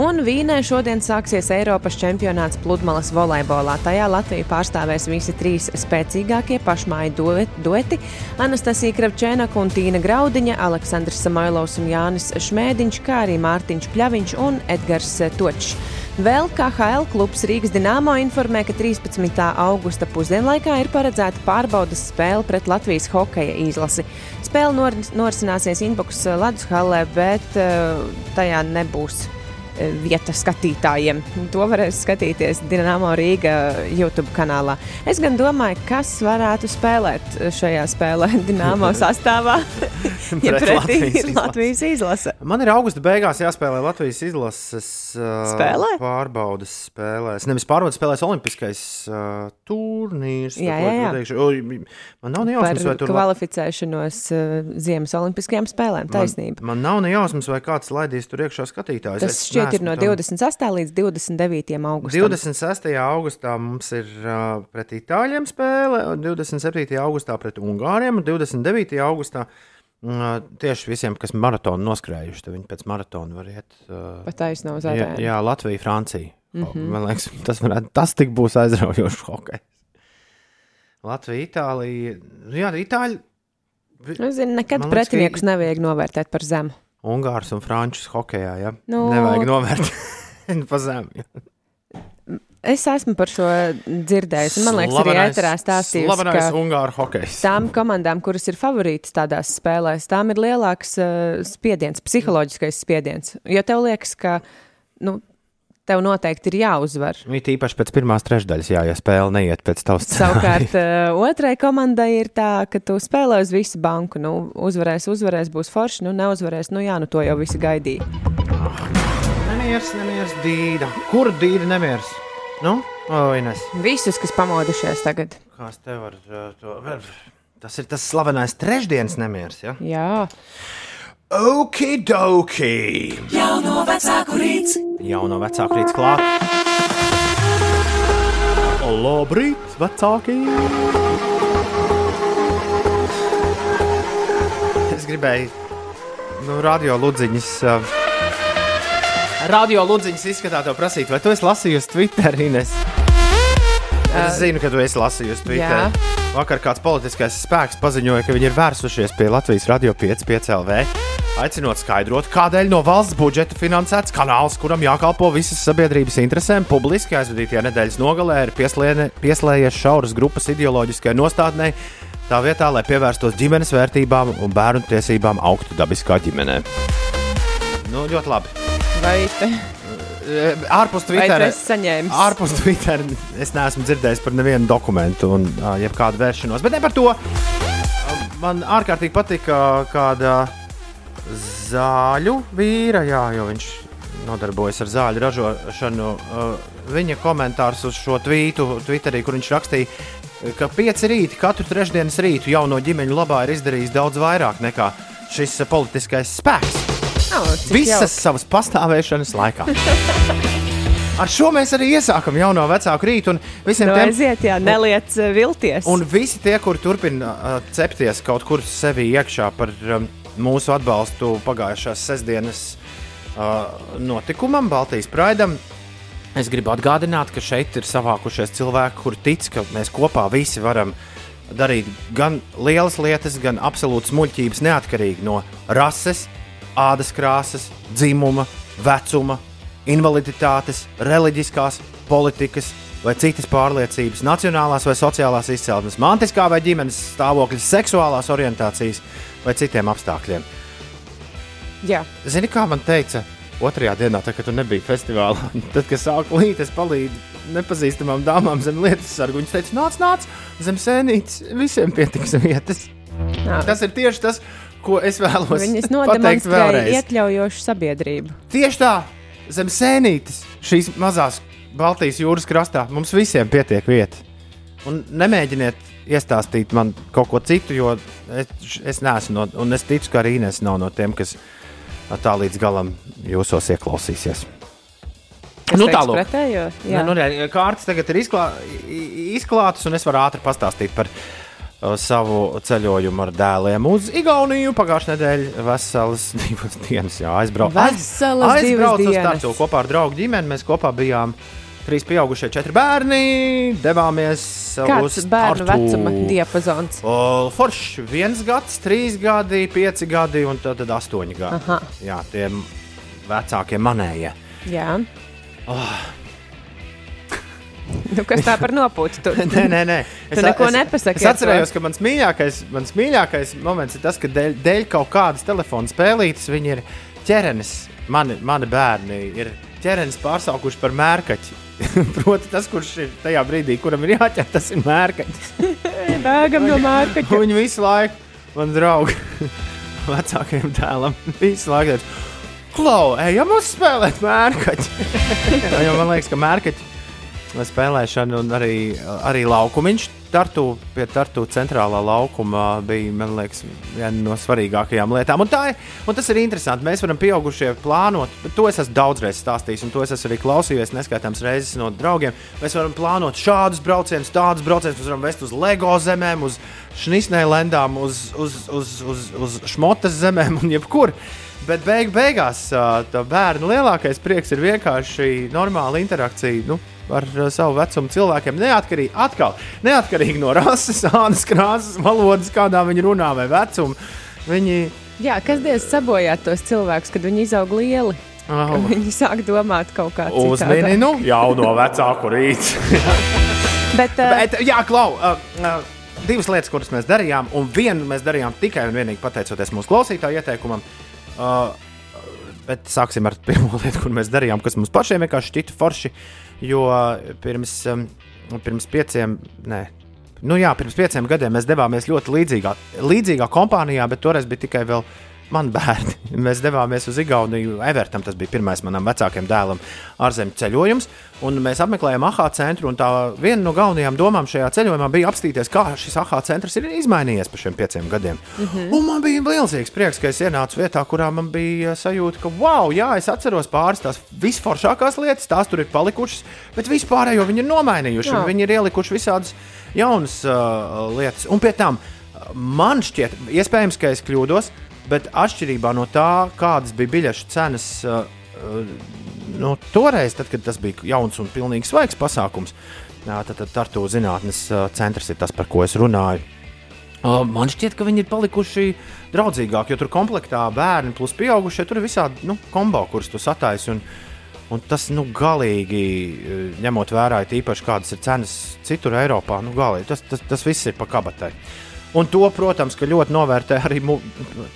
un Vīnē šodien sāksies Eiropas čempionāts pludmales volejbolā. Tajā Latviju pārstāvēs visi trīs spēcīgākie pašmāju duet- dueti - Anastasija Kravčēnaka un Tīna Graudiņa, Aleksandrs Samailovs un Jānis Šmēdiņš, kā arī Mārtiņš Pļaviņš un Edgars Točs. Vēl KHL klubs Rīgas Dienāmo informē, ka 13. augusta pusdienlaikā ir paredzēta pārbaudas spēle pret Latvijas hokeja izlasi. Spēle nor norisināsies Inbox Ladus hallē, bet uh, tajā nebūs vieta skatītājiem. To varēs skatīties Dienāmo Rīga YouTube kanālā. Es gan domāju, kas varētu spēlēt šajā spēlē Dienāmo sastāvā. ja Pret pretī Latvijas ir izlasi. Latvijas izlase. Man ir augusta beigās jāspēlē Latvijas izlases uh, Spēlē? pārbaudas spēlēs. Nevis pārbaudas spēlēs Olimpiskais uh, turnīrs. Jā, jā, jā. es pateikšu. Oi, Man nav ne Par jausmas, vai tur kvalificēšanos uh, Ziemas Olimpiskajām spēlēm. Taisnība. Man, man nav ne jausmas, vai kāds laidīs tur iekšā skatītājus. Tas Es šķiet ir neesmu no tam- 28. līdz 29. augustam. 26. augustā mums ir uh, pret itāļiem spēle, un 27. augustā pret ungāriem, un 29. augustā Uh, tieši visiem, kas maratonu noskrējuši, viņi pēc maratona var iet. Uh, Pat taisno uz jā, ārēju. jā, Latvija, Francija. Mm. -hmm. Man liekas, tas, varētu, tas tik būs aizraujošs hokejs. Latvija, Itālija. Nu Jā, Itāļi, Es zinu, nekad liekas, ka- pretiniekus nevajag novērtēt par zemu. Ungārs un Frančus hokejā. Ja? Nu- Nevajag novērtēt pa zemi. Es esmu par šo dzirdējis. Man liekas, arī ēterā stāstījis, ka Ungāru hokejs. tām komandām, kuras ir favorītas tādās spēlēs, tām ir lielāks uh, spiediens, psiholoģiskais spiediens. Jo tev liekas, ka nu, tev noteikti ir jāuzvar. It īpaši pēc pirmās trešdaļas, jā, ja spēle neiet pēc tavas Savukārt, uh, otrai komandai ir tā, ka tu spēlē uz visu banku. Nu, uzvarēs, uzvarēs, būs forši, nu, neuzvarēs. Nu, jā, nu, to jau visi gaidīja. Nemieris, nemieris, dīda. Kur dīda nemieris? Nu, o, Ines, Visus, kas pamodušies tagad. kāds tev var uh, to? Tas ir tas slavenais trešdienas nemieris, ja? Jā, Okidoki! Jauno vecāku rīts. Jauno vecāku rīts klāt. Labrīt, vecāki! Es gribēju, nu, radio ludziņas. Uh, radio ludziņas izskatā to prasīt, vai tu esi lasījusi Twitter, Ines? Es zinu, ka tu esi lasījusi Twitter. jā. Vakar kāds politiskais spēks paziņoja, ka viņi ir vērsušies pie Latvijas radio 5,5 LV, aicinot skaidrot, kādēļ no valsts budžeta finansēts kanāls, kuram jākalpo visas sabiedrības interesēm, publiski aizvadītajā nedēļas nogalē ir pieslēdzies šauras grupas ideoloģiskai nostādnei. Tā vietā, lai pievērstos ģimenes vērtībām un bērnu tiesībām augtu dabiskā ģimenē. Nu, ļoti labi. vai, te, E, Ārpus Twitter. Ārpus Twitter es neesmu dzirdējis par nevienu dokumentu un uh, jebkādu vēršanos. Bet ne par to. Uh, Man ārkārtīgi patika kāda zāļu vīra, jā, jo viņš nodarbojas ar zāļu ražošanu. Uh, viņa komentārs uz šo tvītu, Twitterī, kur viņš rakstīja, ka pieci rīti katru trešdienas rītu jauno ģimeņu labā ir izdarījis daudz vairāk nekā šis politiskais spēks Oh, visas savas pastāvēšanas laikā. Ar šo mēs arī iesākam jauno vecāku rītu. un Visiem Nu, tiem, aiziet, jā, neliec uh, vilties. un visi tie, kuri turpina uh, cepties kaut kur sevi iekšā par um, mūsu atbalstu pagājušās sestdienas uh, notikumam, Baltijas Praidam, es gribu atgādināt, ka šeit ir savākušies cilvēki, kuri tic, ka mēs kopā visi varam darīt gan lielas lietas, gan absolūtas muļķības, neatkarīgi no rases, ādas krāsas, dzimuma, vecuma, invaliditātes, reliģiskās, politikas vai citas pārliecības, nacionālās vai sociālās izcelsmes, mantiskā vai ģimenes stāvokļa, seksuālās orientācijas vai citiem apstākļiem. Jā, Zini, kā man teica, otrajā dienā, tad, kad tu nebija festivālā, tad, kad sāku līt, es palīdzu nepazīstamām dāmām zem lietas sargu. Viņas teica, nāc, nāc, zem sēnītes, visiem pietiks vietas. Jā. Tas ir tieši tas, ko es vēlos viņas pateikt vēlreiz. iekļaujošu sabiedrību. Tieši tā, zem sēnītes, šīs mazās Baltijas jūras krastā, mums visiem pietiek vieta. Un nemēģiniet iestāstīt man kaut ko citu, jo es, es neesmu no, un es ticu, ka arī Inês nav no tiem, kas tā līdz galam jūsos ieklausīsies. Es Nu, tālūk. Pretējo, Ne, jā. nu, re, kārtas tagad ir izklā, izklātas, un es varu ātri pastāstīt par uh, savu ceļojumu ar dēliem uz Igauniju. Pagājušā nedēļa veselas divas dienas jā, aizbraucu. Veselas divas aizbraucu uz dienas. Kopā ar draugu ģimeni. Mēs kopā bijām trīs pieaugušie, četri bērni. Devāmies Kāds uz bērnu Tartu. vecuma diapazons? O, Forši viens gads, trīs gadi, pieci gadi un tad, tad astoņi gadi. Aha. Jā, tie vecākie manējie. Jā. Oh. Nu, kas tā par nopūtu? Tu? Nē, nē, nē. Tu neko nepasaki Es atceros, ka mans mīļākais, mans mīļākais moments ir tas, ka dēļ, dēļ kaut kādas telefona spēlītes viņi ir ķerenis. Mani, mani bērni ir ķerenis pārsaukuši par mērkaķi. Proti, tas, kurš ir tajā brīdī, kuram ir jāķer, tas ir mērkaķis. Bēgam no mārkaņa. Viņi visu laiku, man draugi, vecākajam dēlam, visu laiku Klau, ejam uzspēlēt mērkaķi. jo man liekas, ka mērkaķi spēlēšanu, un arī, arī laukumiņš. Tartu, pie Tartu centrālā laukuma bija, liekas, viena no svarīgākajām lietām. Un, ir, un tas ir interesanti. Mēs varam pieaugušie plānot, bet to es esmu daudzreiz stāstījis, un to es esmu arī klausījies neskaitāmas reizes no draugiem. Mēs varam plānot šādus braucienus, tādus braucienus, mēs varam vest uz LEGO zemēm, uz šnisnēlendām, uz, uz, uz, uz, uz šmotas zemēm un jebkur. Bet beig beigās tā bērnu lielākais prieks ir vienkārši normāla interakcija. Nu, ar uh, savu vecumu cilvēkiem, neatkarīgi, atkal, neatkarīgi no rases, ādas krāsas, valodas, kādā viņi runā vai vecuma. Viņi... Jā, kas diez sabojāt tos cilvēkus, kad viņi izaug lieli? Oh. Viņi sāk domāt kaut kā tādu. Uzmini, nu, jau no vecāku rīta. Bet, uh... Bet, jā, klau, uh, uh, divas lietas, kuras mēs darījām, un vienu mēs darījām tikai un vienīgi pateicoties mūsu klausītāju ieteikumam. Uh, bet sāksim ar pirmo lietu, kur mēs darījām, kas mums pašiem vienkārši šķita forši. Jo pirms, um, pirms pieciem, nē, nu jā, pirms pieciem gadiem mēs devāmies ļoti līdzīgā, līdzīgā kompānijā, bet toreiz bija tikai vēl man bērni. Mēs devāmies uz Igauniju, Evertam. Tas bija pirmais manam vecākajam dēlam ārzemju ceļojums. Mēs apmeklējām AHA centru. Viena no galvenajām domām šajā ceļojumā bija apstīties, kā šis AHA centrs ir izmainījies pa šiem pieciem gadiem. Mm -hmm. Un man bija milzīgs prieks, ka es ienācu vietā, kurā man bija sajūta, ka, wow, jā, es atceros pāris tās visforšākās lietas, tās tur ir palikušas, bet vispārējo viņi ir nomainījuši. Viņi ir ielikuši visādas jaunas uh, lietas. Un pie tam man šķiet, iespējams, ka es kļūdos, Bet atšķirībā no tā, kādas bija biļešu cenas uh, no toreiz, tad, kad tas bija jauns un pilnīgi svaigs pasākums, jā, tad, tad Tartu zinātnes uh, centrs ir tas, par ko es runāju. Uh, man šķiet, ka viņi ir palikuši draudzīgāki, jo tur komplektā bērni plus pieaugušie tur ir visādi nu, kombo, kurus tu sataisi. Un, un tas nu, galīgi, ņemot vērā, īpaši kādas ir cenas citur Eiropā, nu, galīgi, tas, tas, tas viss ir pa kabatai. Uh, Un to, protams, ļoti novērtē arī,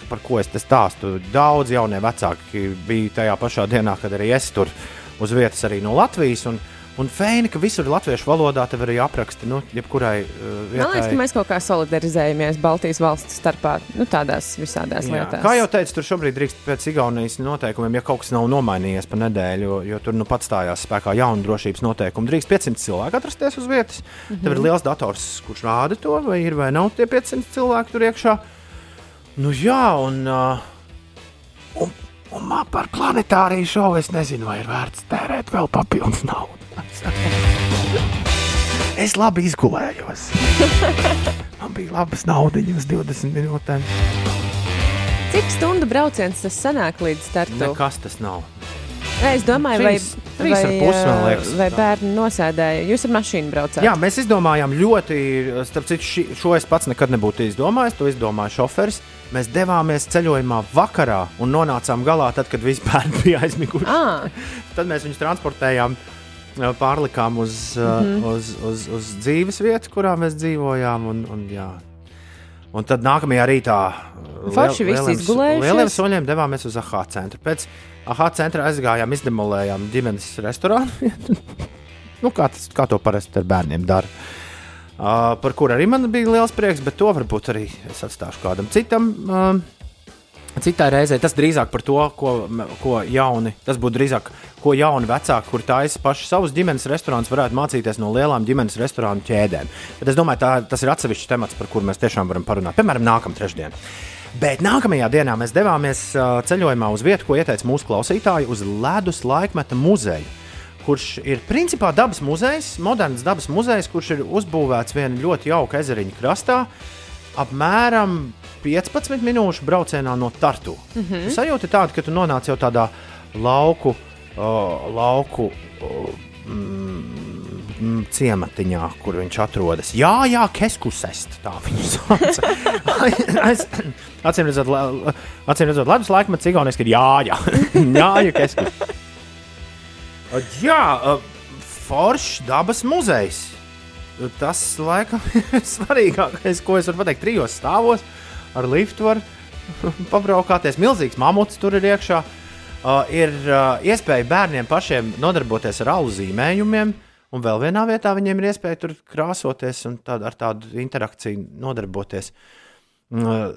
par ko es te stāstu. Daudz jaunie vecāki bija tajā pašā dienā, kad arī es tur uz vietas arī no Latvijas. Un, Un fēni, ka visur latviešu valodā, tev arī apraksti, nu, jebkurai uh, vietai. Man liekas, ka mēs kaut kā solidarizējamies Baltijas valstu starpā, nu, tādās visādās Jā. lietās. Kā jau teicu, tur šobrīd drīkst pēc Igaunijas noteikumiem, ja kaut kas nav nomainījies pa nedēļu, jo, jo tur nu pat stājās spēkā jauna drošības noteikuma, drīkst 500 cilvēku atrasties uz vietas. Mm -hmm. Tev ir liels dators, kurš rāda to, vai ir vai nav tie 500 cilvēki tur iekšā. Nu, jā, un, uh, un, un man par planetāriju šovu es nezinu, vai ir vērts tērēt vēl papildus naudu. Es labi izgulējos. Man bija labas naudas uz 20 minūtēm. Cik stundu brauciens tas sanāk līdz startam? Nekas tas nav. Es domāju, trīs, vai, trīs vai, pus, liekas, vai bērni nosēdēja. Jūs ar mašīnu braucāt? Jā, mēs izdomājām ļoti, starp citu, ši, šo es pats nekad nebūtu izdomājis. To izdomāja šoferis. Mēs devāmies ceļojumā vakarā un nonācām galā tad, kad visi bērni bija aizmiguši. Ah. tad mēs viņus transportējām pārlikām uz, mm -hmm. uz, uz, uz dzīves vietu, kurā mēs dzīvojām. Un, un, jā. un tad nākamajā rītā Forši liel, lieliem, lieliem soļiem devāmies uz AHA centru. Pēc AHA centra aizgājām, izdemolējām ģimenes restorānu. nu, kā, tas, kā to parasti ar bērniem dara. Uh, par kuru arī man bija liels prieks, bet to varbūt arī es atstāšu kādam citam. Uh, Citai reizē tas drīzāk par to, ko, ko jauni, tas būtu drīzāk, ko jauni vecāki, kur taisa paši savus ģimenes restorānus, varētu mācīties no lielām ģimenes restorānu ķēdēm. Bet es domāju, tā, tas ir atsevišķs temats, par kuru mēs tiešām varam parunāt. Piemēram, nākamā trešdiena. Bet nākamajā dienā mēs devāmies ceļojumā uz vietu, ko ieteica mūsu klausītāji, uz ledus laikmeta muzeju. Kurš ir principā dabas muzejs, moderns dabas muzejs, kurš ir uzbūvēts vienā ļoti jauka ezeriņa krastā. Apmēram 15 minūšu braucienā no Tartu. Mm -hmm. Sajūta tāda, ka tu nonāc jau tādā lauku, uh, lauku uh, mm, ciematiņā, kur viņš atrodas. Jā, jā, keskusest, tā viņu sauc. Acīm redzot, acīm redzot ledus laikmetā cigoniski ir jāja. jāja, keskus. Jā, uh, Foršs dabas muzejs. Tas, laikam, ir svarīgākais, ko es varu pateikt, trijos stāvos. Uh, ar liftu var pabraukāties. Milzīgs mamuts tur ir iekšā. Uh, ir uh, iespēja bērniem pašiem nodarboties ar alu zīmējumiem, un vēl vienā vietā viņiem ir iespēja tur krāsoties un tād, ar tādu interakciju nodarboties. Uh,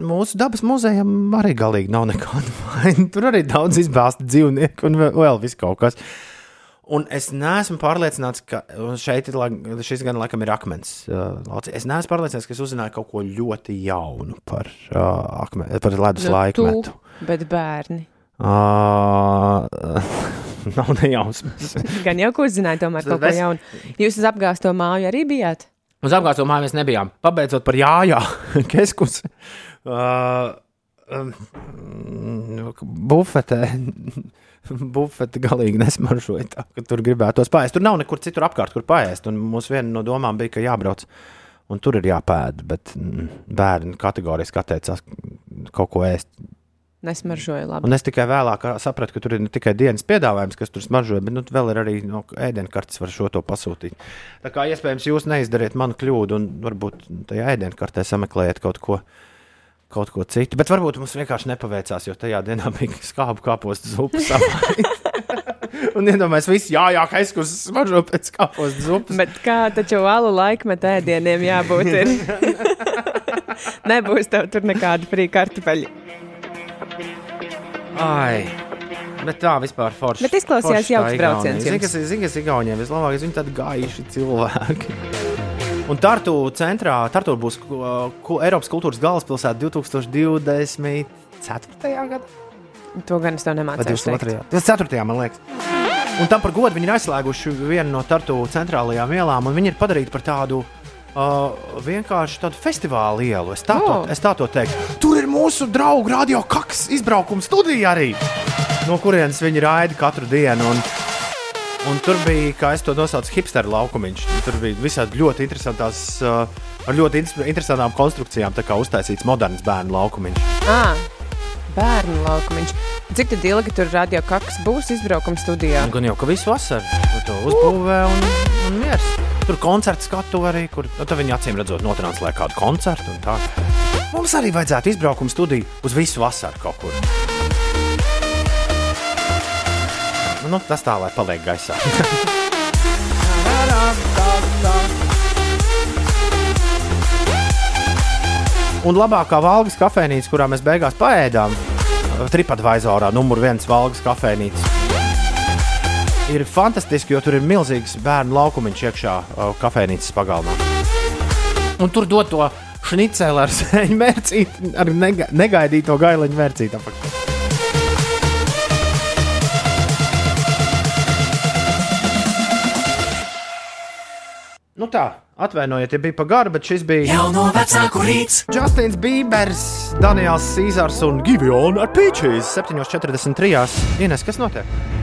mūsu dabas muzejam arī galīgi nav nekāda vaina. Tur arī daudz izbāzta dzīvnieku un vēl, vēl viss kaut kas. Un es neesmu pārliecināts, ka šeit ir, šis gan laikam ir akmens. Uh, es neesmu pārliecināts, ka es uzzināju kaut ko ļoti jaunu par, uh, akme, par ledus Nu, laikmetu. tu, bet bērni. Uh, nav nejausmas. Gan jau ko uzzināja, tomēr kaut ko jaunu. Jūs uz apgāsto māju arī bijāt? Uz apgāzto māju mēs nebijām. Pabeidzot par jājā, Keskus. Uh, bufetē. Bufete galīgi nesmaržoja tā, ka tur gribētos pāriest. Tur nav nekur citur apkārt, kur pāriest. Un mums viena no domām bija, ka jābrauc un tur ir jāpēd. Bet mm, bērni kategoriski atteicās kaut ko ēst. Nesmaržoja labi. Un es tikai vēlāk sapratu, ka tur ir ne tikai dienas piedāvājums, kas tur smaržoja, bet nu, vēl ir arī no, ēdienkartes, var šo to pasūtīt. Tā kā iespējams jūs neizdariet manu kļūdu un varbūt tajā ēdienkartē sameklējiet kaut ko. Kaut ko citu, bet varbūt mums vienkārši nepaveicās, jo tajā dienā bija skābu kāpostu zupas. un iedomājieties, viss jā, jā, ka es kur smaržo pēc kāpostu zupas. Bet kā taču alu laikmetā ēdieniem jābūt? Ir? Nebūs tev tur nekāda frī kartupeļa. Ai, bet tā vispār forši. Bet izklausījās jauks brauciens Zini, jums. kas ir zini, kas ir Igauniem vislabākais? Viņi tādi gaiši cilvēki. Un Tartu centrā, Tartu būs ko, Eiropas kultūras galvaspilsēta 2024. gadā. To gan es tev nemācīju. 22. 24. man liekas. Un tam par godu viņi ir aizslēguši vienu no Tartu centrālajām ielām, un viņi ir padarīti par tādu. Uh, vienkārši tādu festivālu ielu. Es tā, Oh. to, es tā to teiktu. Tur ir mūsu draugu radio kaks izbraukuma studija arī, no kurienes viņi raida katru dienu. Un, un tur bija, kā es to nosaucu, hipsteru laukumiņš. Tur bija visādi ļoti interesantās, uh, ar ļoti in- interesantām konstrukcijām, tā kā uztaisīts moderns bērnu laukumiņš. Ah, bērnu laukumiņš. Cik tad ilgi tur radio kaks būs izbraukuma studijā? Gan jau, ka visu vasaru tur to uzbūvē un, un miers. Tur koncerts skatu arī, kur nu, viņi acīm redzot notranslē kādu koncertu. un tā. Mums arī vajadzētu izbraukuma studiju uz visu vasaru kaut kur. Nu, tas tā, lai paliek gaisā. Un labākā valgas kafejnīca, kurā mēs beigās paēdām, TripAdvisorā numur viens valgas kafejnīca. Ir fantastiski, jo tur ir milzīgs bērnu laukumiņš iekšā kafejnīcas pagalmā. Un tur dod to šniceli ar sēņu mērcīti, ar nega negaidīto gailiņu mērcīti. apakšā. Nu tā, atvainojiet, ja bija pa garu, bet šis bija Jauno vecāku rīts. Justins Bībers, Daniels Cīsars un Giviona ar Pīčīs 7.43. Ines, kas notiek?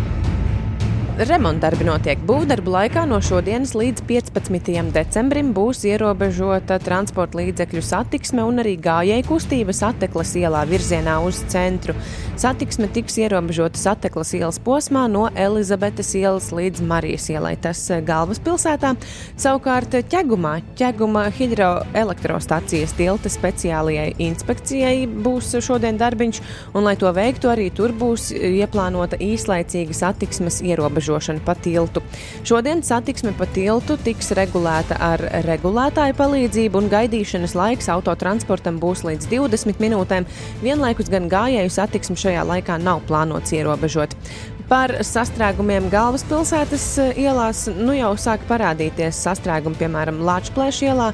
Remontdarbi notiek būvdarbu laikā. No šodienas līdz 15. decembrim būs ierobežota transporta līdzekļu satiksme un arī gājēju kustība Sateklas ielā virzienā uz centru. Satiksme tiks ierobežota Sateklas ielas posmā no Elizabetes ielas līdz Marijas ielai. Tas galvaspilsētā. Savukārt ķegumā, ķeguma hidroelektrostacijas tilta speciālajai inspekcijai būs šodien darbiņš, un lai to veiktu, arī tur būs ieplānota īslaicīga satiksmes ierobežošana pa tiltu. Šodien satiksme pa tiltu tiks regulēta ar regulētāju palīdzību, un gaidīšanas laiks autotransportam būs līdz 20 minūtēm. Vienlaikus gan gājēju satiksmi šajā laikā nav plānots ierobežot. Par sastrēgumiem galvaspilsētas eh, ielās nu jau sāk parādīties sastrēgumi, piemēram, Latvijas ielā.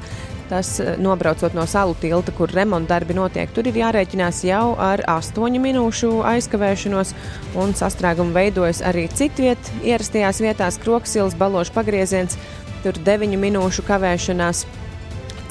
Tas eh, nobraucot no salu tilta, kur remontdarbi notiek, tur ir jārēķinās jau ar 8 minūšu aizkavēšanos, un sastrēgumi veidojas arī citviet, ierastajās vietās, Kroksilas, Balošs pagrieziens, tur 9 minūšu kavēšanās.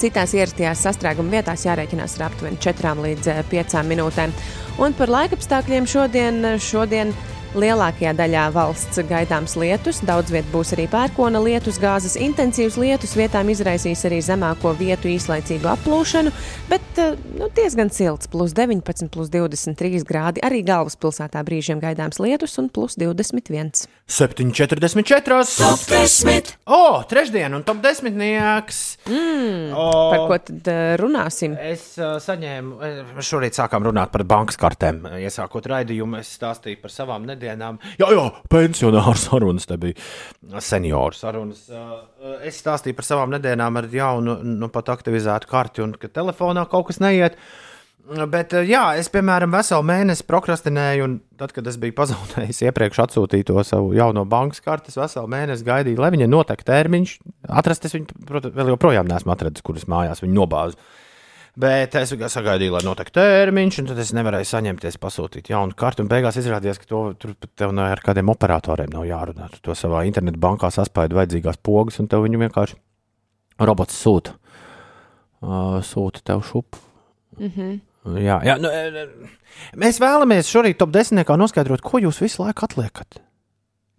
Citās ierastajās sastrēguma vietās jārēķinās ar aptuveni 4 līdz 5 minūtēm. Un par laikapstākļiem šodien, šodien lielākajā daļā valsts gaidāms lietus. Daudz viet būs arī pērkona lietus, gāzes intensīvs lietus, vietām izraisīs arī zemāko vietu īslaicīgu aplūšanu, bet eh, nu, diezgan silts, plus 19, plus 23 grādi. Arī galvaspilsētā brīžiem gaidāms lietus un plus 21. 7,44. Top 10. O, trešdien, un top desmitnieks. Mm, o, Par ko tad eh, runāsim? Es uh, saņēmu, šorīt sākām runāt par bankas kartēm. Iesākot raidījumu, es stāstīju par savām nedēļām. Jā, jā, pensionāru sarunas, te bija senioru sarunas. Es stāstīju par savām nedēļām ar jaunu, nu pat aktivizētu karti, un ka telefonā kaut kas neiet. Bet, jā, es, piemēram, veselu mēnesi prokrastinēju, un tad, kad es biju pazaudējis iepriekš atsūtīto savu jauno bankas karti, es veselu mēnesi gaidīju, lai viņai notek termiņš. Atrast es viņu, protams, vēl joprojām neesmu atradzis, kuras mājās viņa nobāzu. Bet es tikai sagaidīju, lai notek termiņš, un tad es nevarēju saņemties, pasūtīt jaunu karti. Un beigās izrādījās, ka to tur pat tev ar kādiem operatoriem nav jārunā. Tu to savā internetu bankā saspaidi vajadzīgās pogas, un tev viņu vienkārši robots sūta. Uh, sūta tev šupu. Jā, jā nu, e, e, mēs vēlamies šorīt top 10. noskaidrot, ko jūs visu laiku atliekat.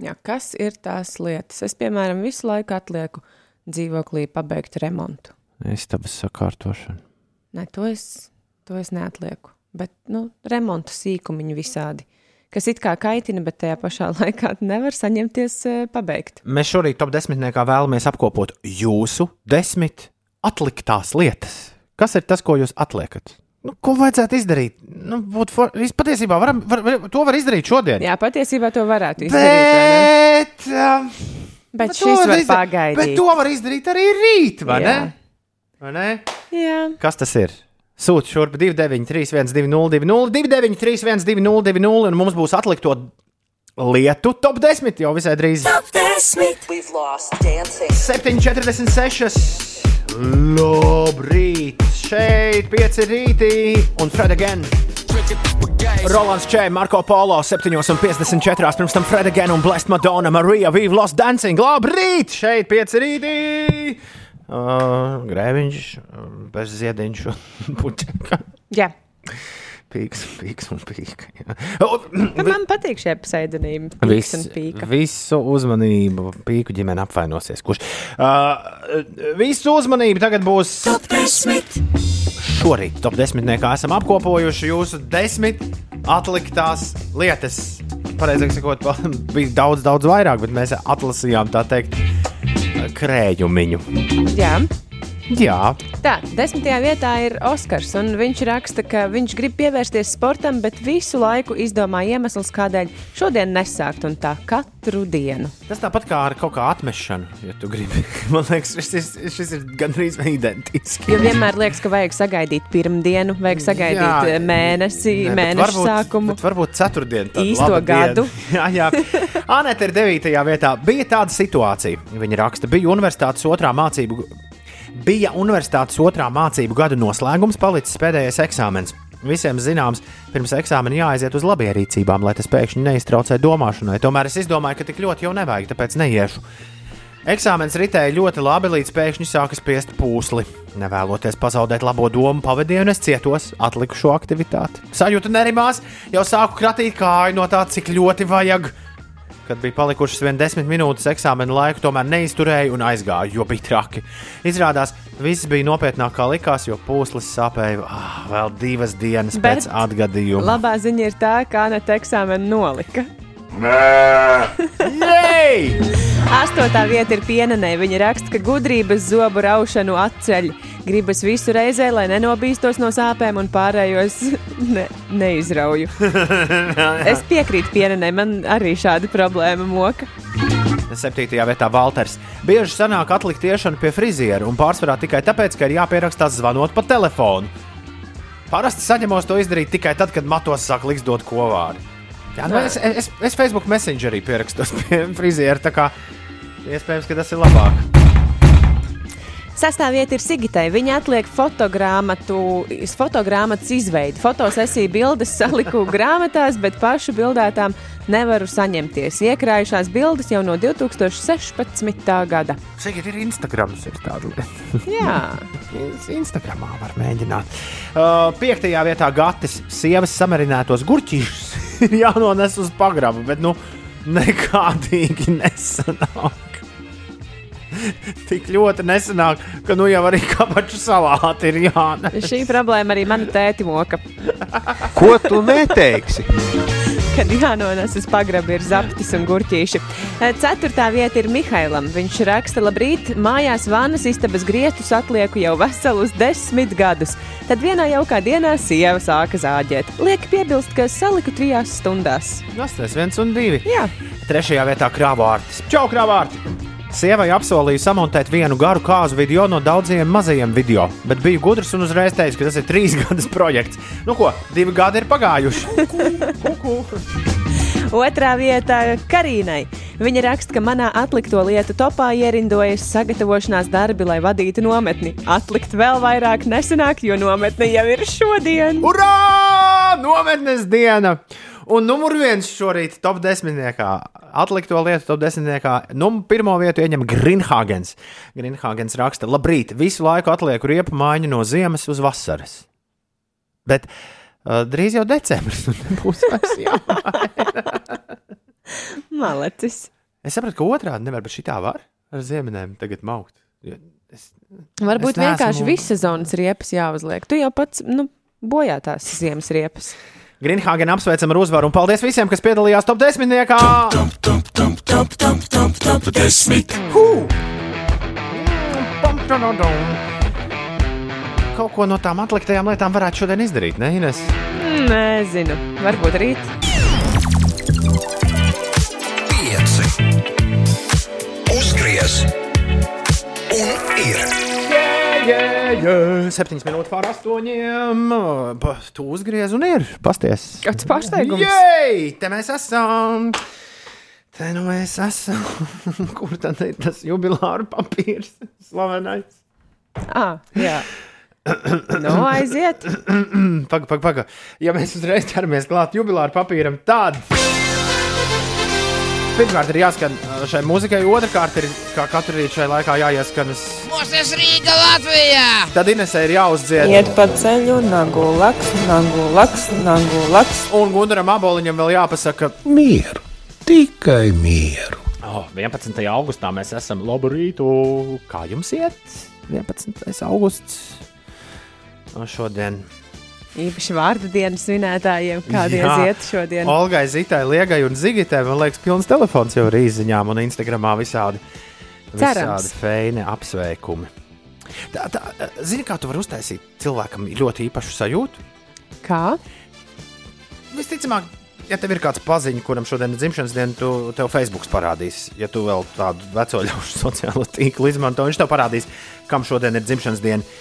Jā, kas ir tās lietas? Es, piemēram, visu laiku atlieku dzīvoklī pabeigt remontu. Istabas sakārtošana. Nē, to es, to es neatlieku. Bet, nu, remonta sīkumiņi visādi, kas it kā kaitina, bet tajā pašā laikā nevar saņemties e, pabeigt. Mēs šorīt top 10. vēlamies apkopot jūsu desmit atliktās lietas. Kas ir tas, ko jūs atliekat? Nu, ko vajadzētu izdarīt? Nu, būt for... Patiesībā varam, var, var, to var izdarīt šodien. Jā, patiesībā to varētu izdarīt. ne? Bet, um, Bet to šis var izdarīt- pagaidīt. Bet to var izdarīt arī rīt, vai Jā. ne? Vai ne? Jā, Kas tas ir? Sūta šurp 293, 120, 293, 120, un mums būs atlikto lietu top 10 jau visai drīz. Top 10. 7,46. Labrīt! Šeit pieci rītī un Fred again. Rolands Čē, Marko Polo 7,54. Pirms tam Fred again un Blessed Madonna, Marija, Viva Lost Dancing. Labrīt! Šeit pieci rītī! Uh, grēviņš, bez ziediņš un puķeka. jā. Pīks, pīks un pīka. jā. Nu, man patīk šie pseidonīmi. Vis, visu uzmanību pīku ģimene apvainosies. Kurš? Uh, visu uzmanību tagad būs Top 10. šorīt. Top 10. kā esam apkopojuši jūsu desmit atliktās lietas. Pareizāk sakot, bija daudz, daudz vairāk, bet mēs atlasījām tā teikt krējumiņu. Jā. Jā, Tā, desmitajā vietā ir Oskars, un viņš raksta, ka viņš grib pievērsties sportam, bet visu laiku izdomā iemeslus, kādēļ šodien nesākt, un tā katru dienu. tas tāpat kā ar kaut kā atmešanu, ja tu gribi. Man liekas, šis, ir- šis ir gandrīz identiski. Jo vienmēr liekas, ka vajag sagaidīt pirmdienu, vajag sagaidīt Jā. Jā, mēnesi, bet mēnešu varbūt, sākumu. Varbūt ceturtdiena. tāda Īsto gadu. jā, jā. Anita ir 9. vietā. Bija tāda situācija. Viņa raksta, bija universitātes otrā mācību. Bija universitātes otrā mācību gada noslēgums, palicis pēdējais eksāmens. Visiem zināms, pirms eksāmena jāaiziet uz labierīcībām, lai tas pēkšņi neiztraucē domāšanai. Tomēr es izdomāju, ka tik ļoti jau nevajag, tāpēc neiešu. Eksāmens ritēja ļoti labi, līdz pēkšņi sāka spiest pūsli. Nevēloties pazaudēt labo domu pavadienu, es cietos atlikušo aktivitāti. Sajūta nerimās, jau sāku kratīt kāju no tā, cik ļoti vajag. Kad bija palikušas vien desmit minūtes eksāmena laiku, tomēr neizturēju un aizgāju, jo bija traki. Izrādās, viss bija nopietnāk kā likās, jo pūslis sāpēja ah, vēl divas dienas Bet pēc atgadījuma. Labā ziņa ir tā, ka Anita eksāmenu nolika. Jej! Astotā vieta ir pienenē. Viņa raksta, ka gudrības zobu raušanu atceļ. Gribas visu reizē, lai nenobīstos no sāpēm un pārējos ne, neizrauju. Es piekrītu pienenē, man arī šāda problēma moka. Septītajā vietā Walters. Bieži sanāk atlikt iešanu pie friziera, un pārsvarā tikai tāpēc, ka ir jāpierakstās zvanot pa telefonu. Parasti saņemos to izdarīt tikai tad, kad matos sāk liksdot kovāri. Jā, nu, es, es, es Facebook Messengerī pierakstos pie friziera, iespējams, ka tas ir labāk. Sestā vieta ir Sigitai. Viņa atliek fotogrāmatas izveidi. Fotosesiju bildes saliku grāmatās, bet pašu bildētām nevaru saņemties. Iekrājušās bildes jau no 2016. gada. Cik ir Instagram? Ir. Jā, Instagramā var mēģināt. Uh, piektajā vietā Gatis. Sievas samarinātos gurķīšus ir jānones uz pagrabu, bet nu nekādīgi nesanāk. Tik ļoti nesanāk, ka nu jau arī kabaču salāti ir jānes. šī problēma arī mana tēti moka. Ko tu neteiksi? Kad jānonas uz pagrabu ir zaptis un gurķīši. Ceturtā vieta ir Mihailam. Viņš raksta, labrīt, mājās vannas istabas griestus atlieku jau veselus desmit gadus. Tad vienā jaukā dienā sieva sāka zāģēt. Liek piebilst, ka saliku trijās stundās. Tas ir viens un divi. Jā, Trešajā vietā krāvārds. Čau, krāvārds! Sievai apsolīju samontēt vienu garu kāzu video no daudziem mazajiem video, bet biju gudrs un uzreiz teicu, ka tas ir trīs gadus projekts. Nu ko, divi gadi ir pagājuši. Kuku. Otrā vietā Karīnai. Viņa raksta, ka manā atlikto lietu topā ierindojas sagatavošanās darbi, lai vadītu nometni. Atlikt vēl vairāk nesanāk, jo nometne jau ir šodien. Urā! Nometnes diena! Un numur viens šorīt top desmitniekā. Atlikto lietu top desmitniekā. Nu, pirmo vietu ieņem Grīnhāgens. Grīnhāgens raksta, labrīt, visu laiku atlieku riepu mājiņu no ziemas uz vasaras. Bet uh, drīz jau decembris, un nebūs vairs jāmaina. Malecis. Es sapratu, ka otrādi nevar, bet šitā var ar ziemeņiem tagad maukt. Es, Varbūt Es neesmu- vienkārši visas zonas riepas jāuzliek. Tu jau pats nu, bojā tās ziemas riepas. Grīnhāgen apsveicam ar uzvaru un paldies visiem, kas piedalījās top desmitniekā! Kaut ko no tām atliktajām lietām varētu šodien izdarīt, ne Ines? Nezinu, varbūt rīt. Pieci. Uzgriez. Un ir. Septiņas minūtes pār astoņiem. Pa, tu uzgriez un ir. Pasties. Kāds pārsteigums? Jej! Te mēs esam! Te nu mēs esam! Kur tad ir tas jubilāra papīrs? Slavenais! Ah, jā. Nu, aiziet. Pagaid, pagaid, pagaid. Ja mēs uzreiz ķeramies klāt jubilāra papīram, tad. Pirmkārt, ir jāskan šai muzikai, otrkārt, ir kā katru rītu šai laikā jāieskanas. Mūsu Rīga Latvijā! Tad Inesē ir jāuzdzied. Iet pa ceļu, nagu laks, nagu laks, nagu laks. Un Gunaram Aboliņam vēl jāpasaka, Mieru. Tikai mieru. oh, 11. augustā mēs esam labu rītu. Kā jums iet? 11. augusts. Šodien Īpaši vārdu dienas svinētājiem, kādiem iet šodien. Olgai, Zitai, Liegai un Zigitai, man liekas, pilns telefons jau ir izziņām un Instagramā visādi, visādi feini apsveikumi. Tā, tā, zini, kā tu vari uztaisīt cilvēkam ļoti īpašu sajūtu? Kā? Visticamāk, ja tev ir kāds paziņš, kuram šodien ir dzimšanas diena, tu tev Facebook parādīs. Ja tu vēl tādu veco ļaužu sociālo tīklu izmanto, viņš tev parādīs, kam šodien ir dzimšanas diena.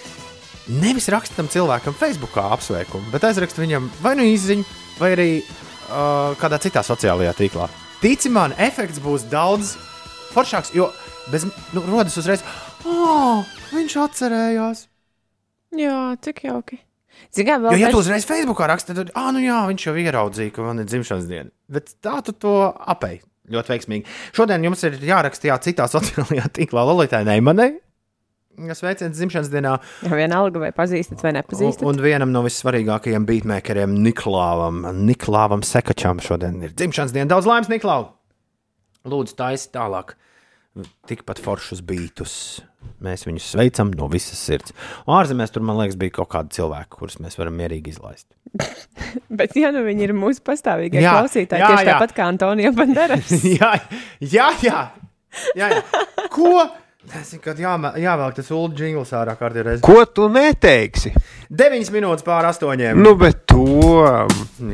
Nevis raksta tam cilvēkam Facebook apsveikumu, bet aizraksta viņam vai nu izziņu, vai arī uh, kādā citā sociālajā tīklā. Tici man, efekts būs daudz foršāks, jo bez, nu, rodas uzreiz, oh, viņš atcerējās. Jā, cik jauki. Zinām, vēl Jo, ja tu uzreiz Facebookā raksti, tad, ah, nu jā, viņš jau ieraudzīja, ka man ir dzimšanas diena. Bet tā tu to apēji. Ļoti veiksmīgi. Šodien jums ir jāraksta jā, citā sociālajā tīklā Lolitai Neimanai. Kas veicina dzimšanas dienā, Jā, vienalga, vai pazīstat vai un, nepazīstat. un vienam no vissvarīgākajiem beatmakeriem, Niklāvam, Niklāvam Sekačam, šodien ir dzimšanas diena. Daudz laimes, Niklāv! Lūdzu, taisi tālāk. Tikpat foršus beatus. Mēs viņus sveicam no visas sirds. Un ārzemēs tur, man liekas, bija kaut kādi cilvēki, kurus mēs varam mierīgi izlaist. Bet, ja nu viņi ir mūsu pastāvīgie Jā, klausītāji, jā, tieši jā. tāpat kā Antonija Banderas. jā, jā, jā. jā, jā. Ko? Es zinu, kad jāmē- jāvelk tas ulu jingls ārā kārtībā reizē. Ko tu neteiksi? 9 minūtes pār 8. Nu, bet to.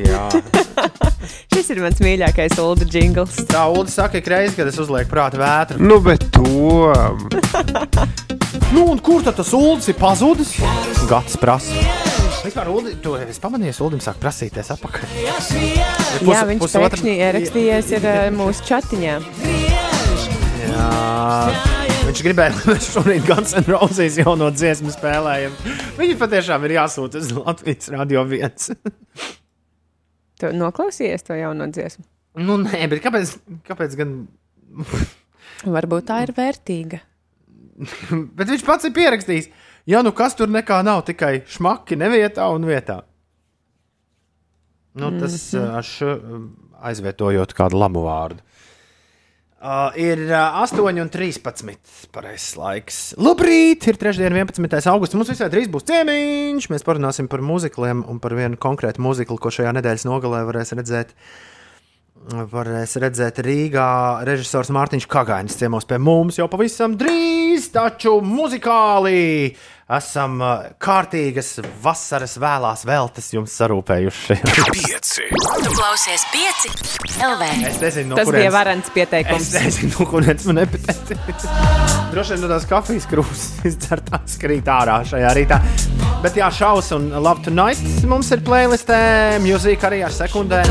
Jā. Šis ir mans mīļākais Ulu jingls. Tā Ulu saka, ik reizi, kad es uzlieku prāta vētru. Nu, bet to. Nu, un kur tad tas Ulas ir pazudis? Gads prasa. Vispār, Ulu, tu esi pamanījis, Ulim sāk prasīties atpakaļ. Pus- Jā, viņš pusotra- pēkšņi ierakstījies ir eh, mūsu chatiņā. Jā. Viņš gribēja, lai mēs šorīt Guns N' Roses jauno dziesmu spēlējam. Viņi patiešām ir jāsūta uz Latvijas radio viens. Tu noklausījies to jauno dziesmu? nu, nē, bet kāpēc, kāpēc gan? Varbūt tā ir vērtīga. Bet viņš pats ir pierakstījis. Ja nu kas tur nekā nav, tikai šmaki nevietā un vietā. Nu, tas mm -hmm. š, aizvietojot kādu labu vārdu. Uh, ir uh, 8,13. pareizais laiks. Labrīt! Ir 3. un 11. augusts. Mums visai drīz būs ciemiņš. Mēs parunāsim par mūzikliem un par vienu konkrētu mūziklu, ko šajā nedēļas nogalē varēs redzēt. Varēs redzēt Rīgā režisors Mārtiņš Kagainis ciemos pie mums jau pavisam drīz, taču muzikāli esam uh, kārtīgas vasaras vēlās veltes jums sarūpējuši. Pieci. Tu klausies pieci. LV. es nezinu, no Tas kurienes- bija varants pieteikums. Es nezinu, no kurienes man nepatīk. Droši vien no tās kafijas krūzes izdzertās krīt ārā šajā rītā. Bet jā, šaus un love tonight mums ir playlistē, mūzika arī ar sekundēm.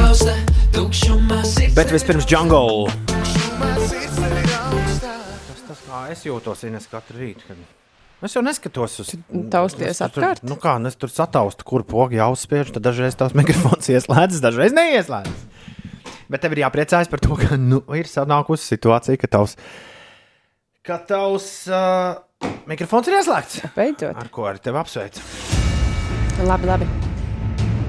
Bet vispirms jungle. Tas tas, kā es jūtos, Ines, katru rītu. Kad... Es jau neskatos uz Tausties Es tur- apkārt? Nu kā, es tur sataustu, kur pogi jāuzspiež, tad dažreiz tās mikrofons ieslēdzas, dažreiz neieslēdzas. Bet tev ir jāpriecājas par to, ka nu, ir sanākusi situācija, ka tavs, ka tavs uh, mikrofons ir ieslēgts. Beidzot. Ar ko arī tevi apsveicu? Labi, labi.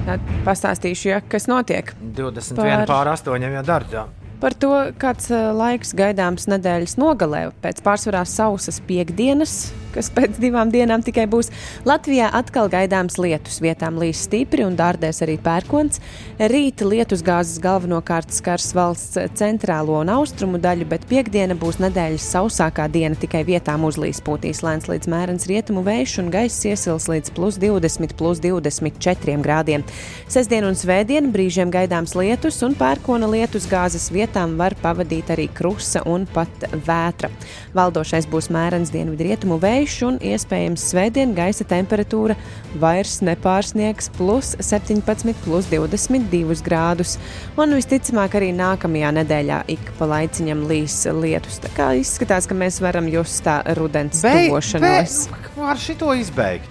Tad pastāstīšu, ja, kas notiek. 21 Par- pār 8 jau dara. Par to, kāds ā, laiks gaidāms nedēļas nogalē, pēc pārsvarā sausas piekdienas, kas pēc divām dienām tikai būs. Latvijā atkal gaidāms lietus, vietām līs stipri un dārdēs arī pērkons. Rīta lietus gāzes galvenokārt skars valsts centrālo un austrumu daļu, bet piekdiena būs nedēļas sausākā diena, tikai vietām uzlīs pūtīs lēns līdz mērens rietumu vējš un gaiss iesils līdz plus 20, plus 24 grādiem. Sestdien un svētdien brīžiem gaidāms lietus un pērkona lietus gāzes vietām var pavadīt arī krusta un pat vētra. Valdošais būs mērens dienvidrietumu vējš un iespējams svētdien gaisa temperatūra vairs nepārsniegs plus 17, plus 22 grādus. Un visticamāk arī nākamajā nedēļā ik pa laiciņam līs lietus. Tā kā izskatās, ka mēs varam just tā rudens tuvošanos. Kā ar šito izbeigt?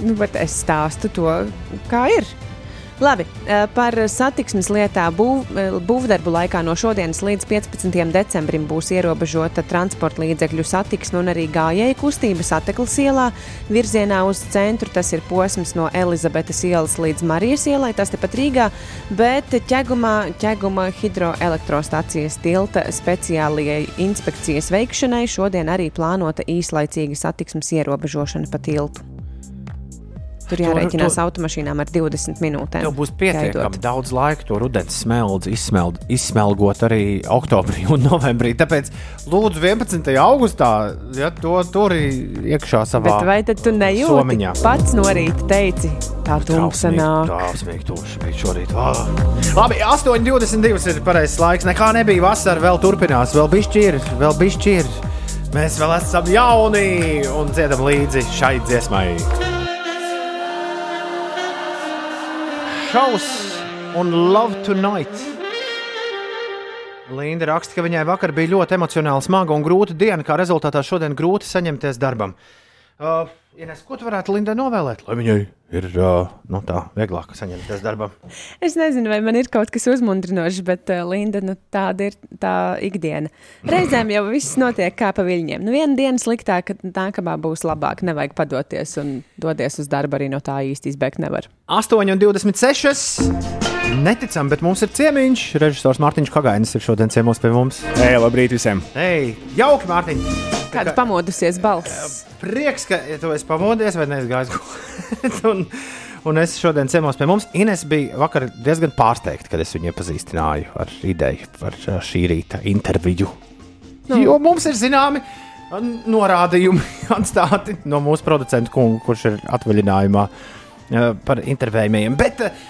Nu, bet es stāstu to, kā ir. Labi, eh, par satiksmes lietā būv, eh, būvdarbu laikā no šodienas līdz 15. decembrim būs ierobežota transporta līdzekļu satiksme un arī gājēju kustība Sateklas ielā. Virzienā uz centru tas ir posms no Elizabetes ielas līdz Marijas ielai, tas tepat Rīgā, bet ķegumā, ķeguma hidroelektrostācijas tilta speciālajai inspekcijas veikšanai šodien arī plānota īslaicīga satiksmes ierobežošana pa tiltu. Tur jārēķinās to- automašīnām ar 20 minūtēm. Tev būs pietiekami gaidot. daudz laika to rudens smeldzi izsmeld, izsmelgot arī oktobrī un novembrī. Tāpēc, lūdzu, 11. augustā, ja to tur iekšā savā Bet vai tad tu nejūti? somiņā. Pats no rīta teici, tā tumsa nāk. Trausmīgi tūši bija šorīt. Ah. Labi, 8,22 ir pareizais laiks. Nekā nebija vasara, vēl turpinās, vēl bišķi ir, vēl bišķi ir. Mēs vēl esam jauni un dziedam līdzi šai dziesmai. Šaus un Love Tonight. Linda raksta, ka viņai vakar bija ļoti emocionāli smaga un grūta diena, kā rezultātā šodien grūti saņemties darbam. Uh, Ines, ko tu varētu Lindai novēlēt? Lai viņai ir uh, nu, tā vieglāk saņemties darbam. Es nezinu, vai man ir kaut kas uzmundrinošs, bet uh, Linda, nu, tāda ir tā ikdiena. Reizēm jau viss notiek kā pa viļņiem. Nu, viena diena sliktāk, nākamā būs labāk. Nevajag padoties un doties uz darbu arī no tā īsti izbēgt nevar. 8,26. Neticam, bet mums ir ciemiņš. Režisors Mārtiņš Kagainis ir šodien ciemos pie mums. Ej, labrīt visiem! Hei, jauki, Mārtiņ! Kāda pamodusies balss? Prieks, ka tu esi pamodies vai neesi gājis gulēt. un, un es šodien ciemos pie mums. Ines bija vakar diezgan pārsteigta, kad es viņu iepazīstināju ar ideju par uh, šī rīta interviju. Nu. Jo mums ir zināmi uh, norādījumi atstāti no mūsu producentu kunga, kurš ir atvaļinājumā uh, par intervējumiem. Bet uh,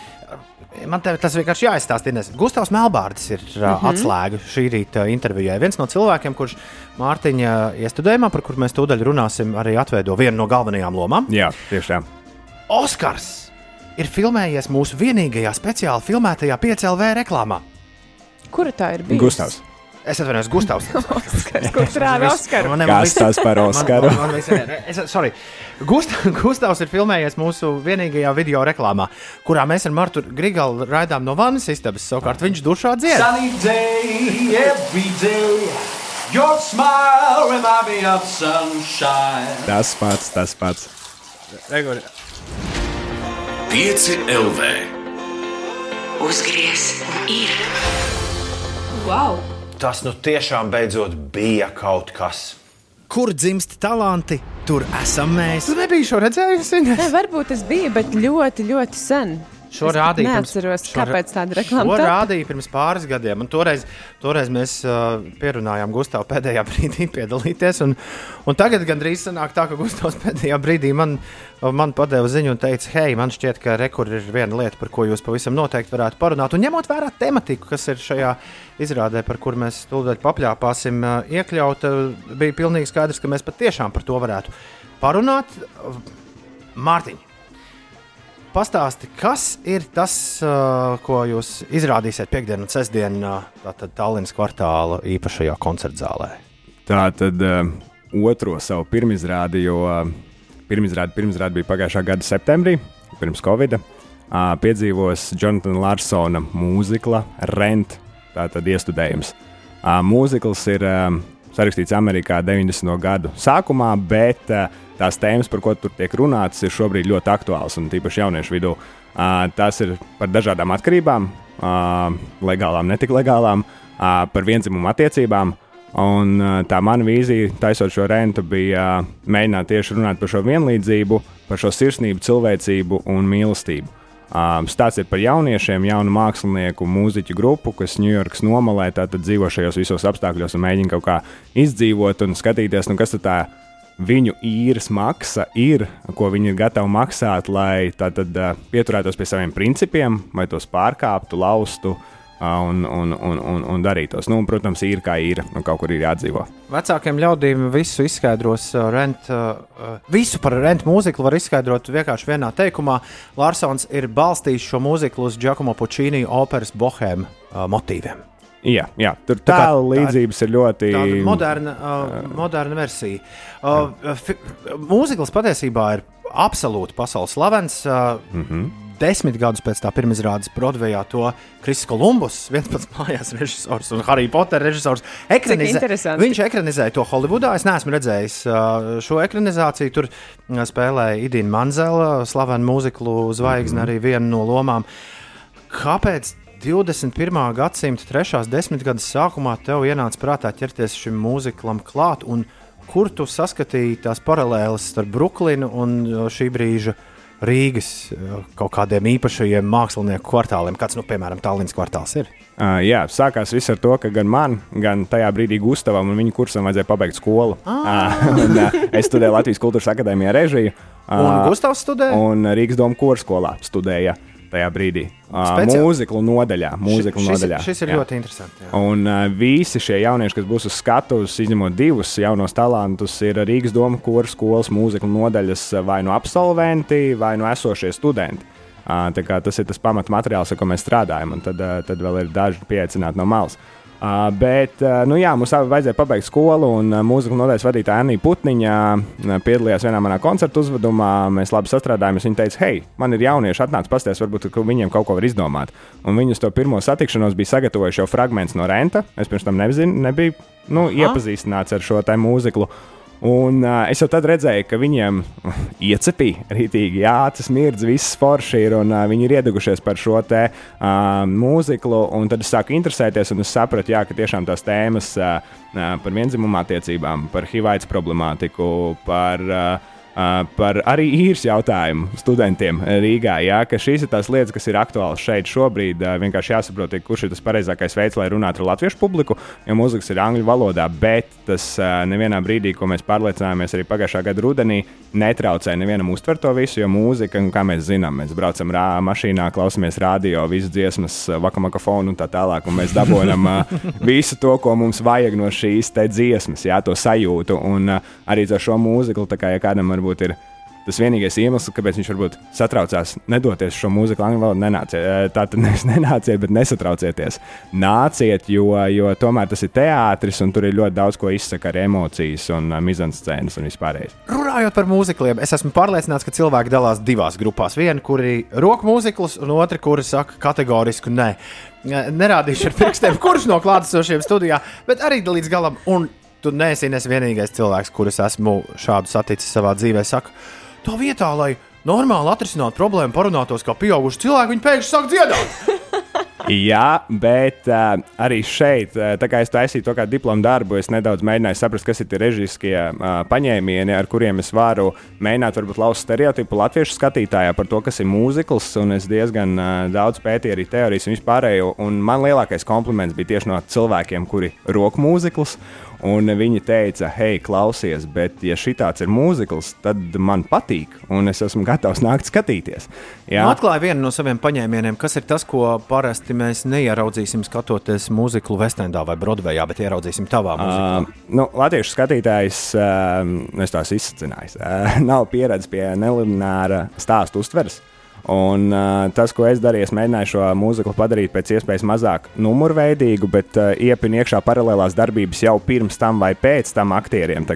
man te, tas vienkārši jāizstāsta. Ines. Gustavs Melbārdis ir uh, Mhm. atslēga šī rīta intervijai. Viens no cilvēkiem, kurš Mārtiņa iestudējumā, par kur mēs tūdaļ runāsim, arī atveido vienu no galvenajām lomām. Jā, tieši tā. Oskars ir filmējies mūsu vienīgajā speciāli filmētajā 5LV reklāmā. Kura tā ir bijusi? Gustavs. Es atvainojos, Gustavs. Oskars, kurš rāda Oskaru? Man- man Kas viss- tas par Oskaru? Man, man, man, es, sorry. Gust, Gustavs ir filmējies mūsu vienīgajā video reklāmā, kurā mēs ar Martu Grigalu raidām no vannas istabas. Savukārt viņš dušā dzied. Sunny day, every day. Your smile remind me of sunshine. Tas pats, tas pats. Regur, 5 LV. Uzgries un ir. Wow! Tas nu tiešām beidzot bija kaut kas. Kur dzimst talanti, tur esam mēs. Tu nebija šo redzējusi? Nē, varbūt tas bija, bet ļoti, ļoti sen. Šo Es rādīja pirms- neatceros, šo ra- kāpēc tāda reklāma To tapa. rādīja pirms pāris gadiem. Toreiz, toreiz mēs uh, pierunājām Gustavu pēdējā brīdī piedalīties. Un, un tagad gandrīz sanāk tā, ka Gustavs pēdējā brīdī man, man padeva ziņu un teica, hei, man šķiet, ka rekur ir viena lieta, par ko jūs pavisam noteikti varētu parunāt. Un ņemot vērā tematiku, kas ir šajā izrādē, par kur mēs tūlīt papļāpāsim, uh, iekļaut, uh, bija pilnīgi skaidrs, ka mēs patiešām par to varētu parunāt. Mārtiņ, Pastāsti, kas ir tas, ko jūs izrādīsiet piekdienu un sestdienu Tallinas kvartāla īpašajā koncertzālē? Tā tad otro savu pirmizrādi, jo pirmizrādi, pirmizrādi bija pagājušā gada septembrī, pirms Covid. Piedzīvos Jonatana Larsona mūzikla Rent, tātad iestudējums. Mūzikls ir sarakstīts Amerikā 90. gadu sākumā, bet uh, tās tēmas, par ko tur tiek runāts, ir šobrīd ļoti aktuāls un tīpaši jauniešu vidū. Uh, tās ir par dažādām atkarībām, uh, legālām, netik legālām, par vienzimumu attiecībām. Un, tā mana vīzija, taisot šo rentu, bija mēģināt tieši runāt par šo vienlīdzību, par šo sirsnību, cilvēcību un mīlestību. Um, stāsts ir par jauniešiem, jaunu mākslinieku, mūziķu grupu, kas Ņujorkas nomalē dzīvo šajos visos apstākļos un mēģina kaut kā izdzīvot un skatīties, nu, kas tā viņu īres maksa ir, ko viņi ir gatavi maksāt, lai tātad uh, pieturētos pie saviem principiem, vai tos pārkāptu, laustu uh, un, un, un, un, un darītos. Nu, un, protams, ir kā ir, nu, kaut kur ir jādzīvo. Vecākiem ļaudīm visu izskaidros, rent, visu par rentu mūziku var izskaidrot vienkārši vienā teikumā. Larsons ir balstījis šo mūziku uz Giacomo Puccini operas Bohēma uh, motīviem. Jā, jā tur Tā tā- līdzības ir ļoti. Tāda moderna, uh, moderna versija. Uh, mūzikls patiesībā ir absolūti pasaules slavens. Uh, mm. -hmm. Desmit gadus pēc tā pirmizrādes Broadwayā to Kristis Kolumbus, 11 mājās režisors un Harry Potter režisors, ekranizē. Viņš ekranizēja to Holivudā. Es neesmu redzējis uh, šo ekranizāciju. Tur uh, spēlēja Idina Manzela, slavena mūziklu zvaigzne, arī viena no lomām. Kāpēc 21. gadsimta trešās desmitgades sākumā tev ienāca prātā ķerties šim mūziklam klāt, un kur tu saskatīji tās paralēles starp Brooklynu un uh, šī brīža Rīgas uh, kaut kādiem īpašajiem mākslinieku kvartāliem, kāds, nu, piemēram, Tallinas kvartāls ir? Uh, jā, sākās viss ar to, ka gan man, gan tajā brīdī Gustavam un viņa kursam vajadzēja pabeigt skolu. Ah. Uh, un, uh, es studēju Latvijas Kultūras Akadēmijā režiju. Un Gustavs studēja? Un Rīgas Doma korskolā studēja tajā brīdī. Speciāli? mūziklu nodaļā. Mūziklu šis, nodaļā šis ir jā. ļoti interesants. jā. Un uh, visi šie jaunieši, kas būs uz skatuves, izņemot divus jaunos talantus, ir Rīgas Doma koras skolas mūzikas nodaļas vai nu absolventi, vai nu esošie studenti. Uh, tas ir tas pamatmateriāls, ar ko mēs strādājam, un tad, uh, tad vēl ir daži pieaicināti no malas. Uh, bet, uh, nu jā, mums abi vajadzēja pabeigt skolu, un uh, mūzikas nodaļas vadītāja Anija Putniņa uh, piedalījās vienā manā koncertu uzvedumā. Mēs labi sastrādājāmies. Viņa teica, hei, man ir jaunieši, atnāc pasties, varbūt viņiem kaut ko var izdomāt. Un viņi uz to pirmo satikšanos bija sagatavojuši jau fragment no Renta. Es pirms tam nezinu, nebiju nu, iepazīstināts ar šo te mūziklu. Un uh, es jau tad redzēju, ka viņiem iecepīja rītīgi, jā, tas mirdz, viss forši ir, un uh, viņi ir iedegušies par šo te uh, mūziklu. Un tad es sāku interesēties, un es sapratu, jā, ka tiešām tās tēmas uh, par vienzimumu attiecībām, par HIV problemātiku, par. Uh, par arī īres jautājumu studentiem Rīgā. Jā, ka šīs ir tās lietas, kas ir aktuālas šeit šobrīd. Vienkārši jāsaprot, kurš ir tas pareizākais veids, lai runātu ar latviešu publiku, jo mūzikas ir angļu valodā. Bet tas nevienā brīdī, ko mēs pārliecinājāmies arī pagājušā gada rudenī, netraucē nevienam uztvert to visu, jo mūzika, kā mēs zinām, mēs braucam rā, mašīnā, klausamies radio, visas dziesmas, vakamakafonu un tā tālāk, un mēs dabūjam visu to, ko mums vajag no šīs dziesmas, jā, to sajūtu. Un arī ar šo mūziku, kā ja kādam varbūt ir tas vienīgais iemesls, kāpēc viņš varbūt satraucās nedoties šo mūziku angļu valodā. Nenāciet, tā tad nevis nenāciet, bet nesatraucieties. Nāciet, jo, jo tomēr tas ir teātris, un tur ir ļoti daudz ko izsaka ar emocijas un mizanscēnas un vispārējais. Runājot par mūzikliem, es esmu pārliecināts, ka cilvēki dalās divās grupās. Viena, kuri roka mūzikls, un otra, kuri saka kategorisku nē. Nerādīšu ar pirkstiem, kurš no klātesošiem studijā, bet arī līdz galam. Un tu neesi nes vienīgais cilvēks, kurus esmu šādu saticis savā dzīvē. Saka, tā vietā, lai normāli atrisinātu problēmu, parunātos kā pieauguši cilvēki, viņi pēkšņi sāk dziedāt. Jā, bet uh, arī šeit, uh, tā kā es taisīju to kā diplomu darbu, es nedaudz mēģināju saprast, kas ir tie režiskie uh, paņēmieni, ar kuriem es varu mēģināt varbūt lauzt stereotipu latviešu skatītājā par to, kas ir mūzikls. Un es diezgan uh, daudz pētīju arī teorijas un vispārējo. Un man lielākais kompliments bija tieši no cilvēkiem, kuri roku mūzikls. Un viņi teica, hei, klausies, bet, ja šī tāds ir mūzikls, tad man patīk, un es esmu gatavs nākt skatīties. Jā, Nu, Atklāja vienu no saviem paņēmieniem, kas ir tas, ko parasti mēs neieraudzīsim skatoties mūziklu Vestendā vai Broadwayā, bet ieraudzīsim tavā mūziklā. Uh, nu, Latviešu skatītājs, uh, es tās izsacināju, uh, nav pieredzējis pie nelineāra stāstu uztveres. Un, uh, tas, ko es darīju, es mēģināju šo mūziku padarīt pēc iespējas mazāk numurveidīgu, bet uh, iepinu iekšā paralēlās darbības jau pirms tam vai pēc tam aktieriem.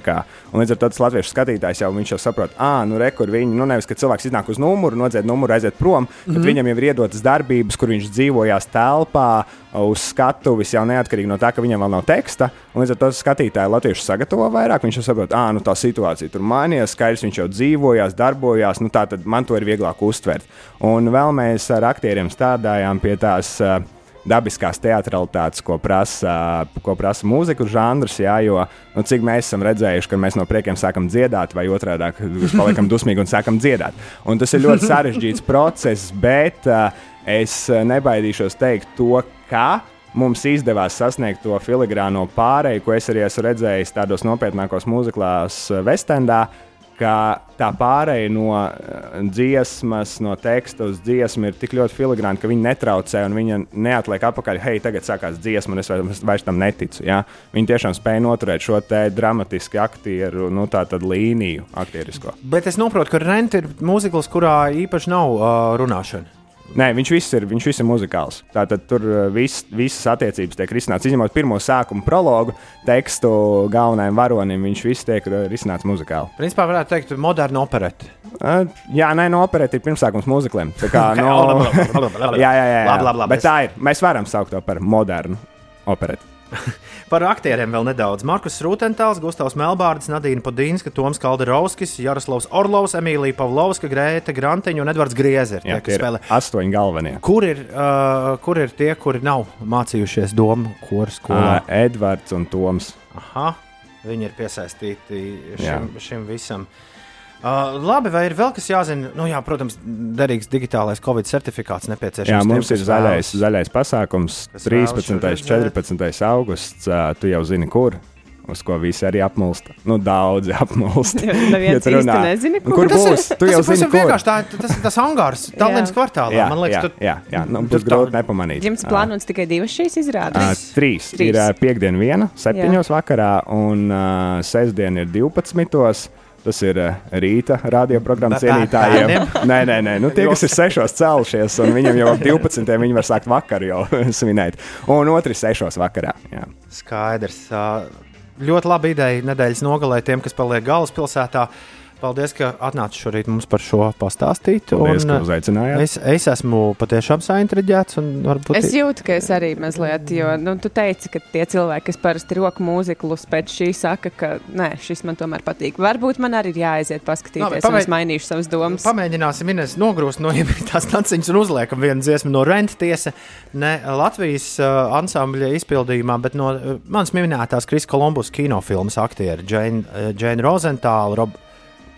līdz ar to tas latviešu skatītājs jau, viņš jau saprot, ah, nu, re, kur viņi, nu, nevis, ka cilvēks iznāk uz numuru, nodzied numuru, aiziet prom, mm -hmm. bet viņam jau ir iedotas darbības, kur viņš dzīvojās telpā, uz skatuves, jau neatkarīgi no tā, ka viņam vēl nav teksta. Un līdz ar to skatītāji latviešu sagatavo vairāk. Viņš jau saprot, ah, nu tā situācija tur mainījās, skaidrs, viņš jau dzīvojās, darbojās. Nu, tā tad man to ir vieglāk uztvert. Un vēl mēs ar aktieriem strādājām pie tās. Dabiskās teatralitātes, ko prasa, ko prasa mūzikas žanrs, jā, jo nu, cik mēs esam redzējuši, ka mēs no priekiem sākam dziedāt, vai otrādi - paliekam dusmīgi un sākam dziedāt. Un tas ir ļoti sarežģīts process, bet uh, es nebaidīšos teikt to, kā mums izdevās sasniegt to filigrāno pārēju, ko es arī esmu redzējis tādos nopietnākos mūziklās Vestendā. Ka tā pārēja no eh, dziesmas, no teksta uz dziesmu ir tik ļoti filigrāna, ka viņi netraucē un viņa neatliek atpakaļ. Hei, tagad sākās dziesma, un es vairs, vairs tam neticu. Ja? Viņi tiešām spēja noturēt šo dramatiski aktieru nu, līniju, aktierisko. Bet es saprotu, ka Rent ir mūzikls, kurā īpaši nav uh, runāšana. Nē, viņš viss ir, viņš viss ir muzikāls. Tātad tur uh, vis, visas attiecības tiek risināts. Izņemot pirmo sākuma prologu, tekstu galvenajam varonim, viņš viss tiek uh, risināts muzikāli. Principā varētu teikt, moderna opereta. Uh, jā, nē, no operēta ir pirmsākums mūzikliem. Tā kā, no, jā, jā, jā, jā. Labi, labi, labi. Bet tā ir. Mēs varam saukt to par modernu operētu. Par aktieriem vēl nedaudz. Markus Rūtentāls, Gustavs Melbārds, Nadīna Podīnska, Toms Kalderovskis, Jaroslavs Orlovs, Emīlija Pavlovska, Grēta Grantiņa un Edvards Griezer. Jā, Tie, spēlē. astoņi galvenie. Kur ir, uh, kur ir tie, kuri nav mācījušies domu koru skolā? Uh, Edvards un Toms. Aha, viņi ir piesaistīti Jā. šim, šim visam. Uh, labi, vai ir vēl kas jāzina? Nu, jā, protams, derīgs digitālais Covid certifikāts nepieciešams. Jā, tiem, mums ir kas zaļais, vēlas. zaļais pasākums, Kas vēlas 13. šo un redzēt. 14. augusts. ā, Tu jau zini, kur. Uz ko visi arī apmulst. Nu, daudzi apmulst. Neviens Ja tu īsti runā. nezina, Un kur. kur Tas ir- būs? Tu tas jau ir zini, kur. vienkārši. Tā, tas ir tas angārs, Tallinas kvartālā. Jā, Man liekas, jā, tur jā, jā. Nu, tur būs grūti nepamanīt. Jums plānots tikai divas šīs izrādes. Trīs. Trīs. Ir ā, piekdiena, viena, septiņos vakarā, un uh, sestdiena ir 12. Tas ir uh, rīta radioprogrammas cienītājiem. Nē, nē, nē. Nu, tie, kas ir sešos cēlušies, un viņiem jau ap 12. viņi var sākt vakaru jau svinēt. Un otrs sešos vakarā. Jā. Skaidrs. Ļoti laba ideja nedēļas nogalē tiem, kas paliek galvaspilsētā. Paldies, ka atnācāt šorīt mums par šo pastāstīt. Paldies, un, ka uzaicinājāt. Es, es esmu patiešām saintriģēts. un Varbūt Es jūtu, ka es arī mazliet, jo nu, tu teici, ka tie cilvēki, kas parasti roku mūziklus pēc šī saka, ka nē, šis man tomēr patīk. Varbūt man arī ir jāaiziet paskatīties, no, pamēģ- un es mainīšu savas domas. Pamēģināsim Ines nogrūst no iemītās tanciņas un uzliekam vienu dziesmu no Renta tiesa. Ne Latvijas uh, ansambļa izpildījumā, bet no uh, manas minētās Kris Kolumbus kinofilmas aktieri Džēna uh, Jane Rozentāla, Rob.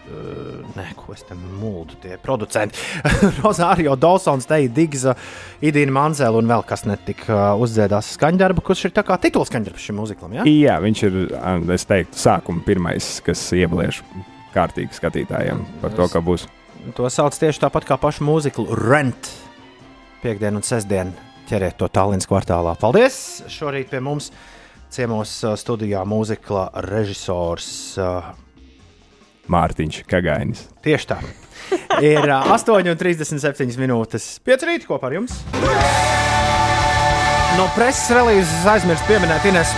Uh, nē, ko es tam mūldu, tie producenti. Rozārio Dawsons, Teija Digza, Idīna Manzela un vēl kas netika uzdziedās skaņdarbu, kurš ir tā kā tituls skaņdarbs šim mūziklam. Ja? Jā, viņš ir, es teiktu, sākuma pirmais, kas iebliež kārtīgi skatītājiem par to, ka būs. To sauc tieši tāpat kā pašu mūziklu Rent. Piektdien un sestdien ķeriet to Tallinas kvartālā. Paldies! Šorīt pie mums ciemos studijā mūzikla režisors. uh, Mārtiņš Kagainis. Tieši tā. Ir uh, 8,37 minūtes. 5 rīta kopā ar jums. No preses relīzes aizmirst pieminēt Ines,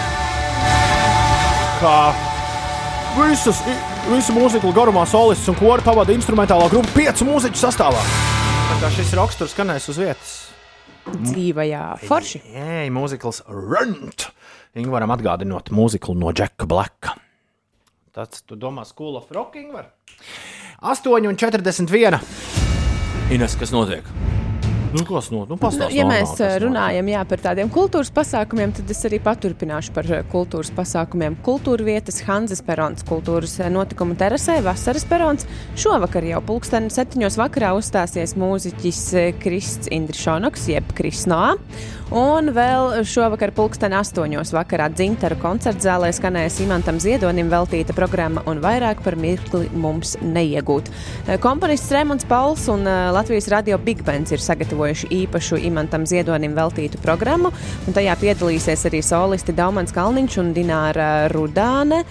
ka visus, visu mūziku garumā solists un kori pavada instrumentālā grupa piecu mūziķu sastāvā. Tā kā šis raksturs skanēs uz vietas. Dzīvajā forši. Jē, mūzikls Runt. Viņi varam atgādināt mūziklu no Džeka Blaka. Tas, tu domā, School of Rocking var? 8,41. Ines, kas notiek? Nu, kas no nu, Nu, pastāst ja normāli, mēs eh, notiek. runājam jā, par tādiem kultūras pasākumiem, tad es arī paturpināšu par eh, kultūras pasākumiem. Kultūra vietas Hanzas perons, kultūras eh, notikumu terasē, vasaras perons. Šovakar jau pulksteni septiņos vakarā uzstāsies mūziķis Krists Indrišonoks, jeb Krisnā. Un vēl šovakar pulksteni astoņos vakarā dzintara koncerta zālē skanēs Imantam Ziedonim veltīta programma un vairāk par mirkli mums neiegūt. Komponists Rēmons Pauls un Latvijas radio Big Bands ir sagatavojuši īpašu Imantam Ziedonim veltītu programmu, un tajā piedalīsies arī solisti Daumans Kalniņš un Dināra Rudāne.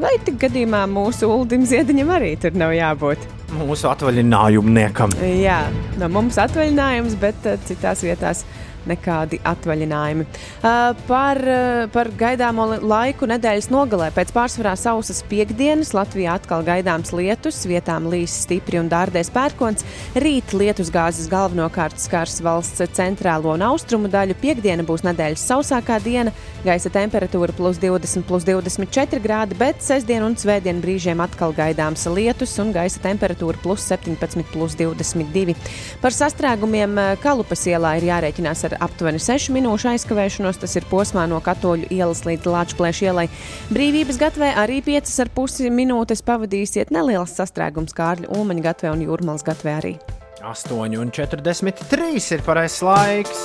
Vai tik gadījumā mūsu Uldim Ziediņam arī tur nav jābūt? Mūsu atvaļinājumniekam. Jā, no mums atvaļinājums, bet uh, citās vietās nekādi atvaļinājumi. Uh, par, uh, par gaidāmo laiku nedēļas nogalē pēc pārsvarā sausas piekdienas Latvijā atkal gaidāms lietus, vietām līs stipri un dārdēs pērkons. Rīt lietus gāzes galvenokārt skars valsts centrālo un austrumu daļu. Piekdiena būs nedēļas sausākā diena, gaisa temperatūra plus 20, plus 24 grādi, bet sestdien un svētdien brīžiem atkal gaidāms lietus un gaisa temperatūra plus 17, plus 22. Par sastrēgumiem Kalupas ielā ir jārēķinās ar aptuveni 6 minūšu aizkavēšanos. Tas ir posmā no Katoļu ielas līdz Latvijas ielai. Brīvības gatvē arī 5,5 minūtes pavadīsiet neliels sastrēgums Kārļa Ulmaņa gatvē un Jūrmālas gatvē arī. 8,43 ir pareizais laiks.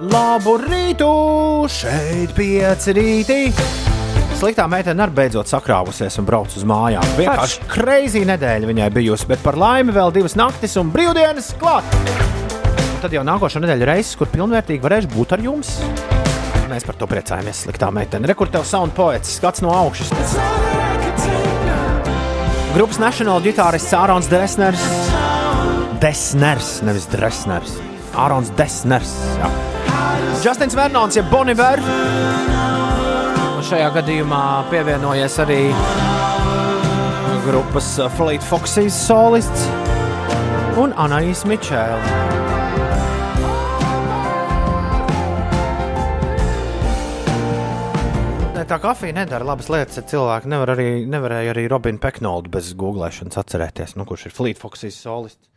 Labu rītu! Šeit pieci rīti! Sliktā meitene arī beidzot sakrāvusies un brauc uz mājām. Vienkārši kreizī nedēļa viņai bijusi, bet par laimi vēl divas naktis un brīvdienas klāt. Tad jau nākošā nedēļa reizes, kur pilnvērtīgi varēšu būt ar jums. Mēs par to priecājamies. Sliktā meitene. Rekur tev sound poets, skats no augšas. Grupas National ģitārists Ārons Desners. Desners, nevis Dresners. Ārons Desners. Jā. Justins Vernons, ja Boniver. Un šajā gadījumā pievienojies arī grupas Fleet Foxes solists un Anais Mičēla. Tā kafija nedara labas lietas. Cilvēki nevar arī, nevarēja arī Robinu Peknoldu bez googlēšanas atcerēties, nu, kurš ir Fleet Foxes solists.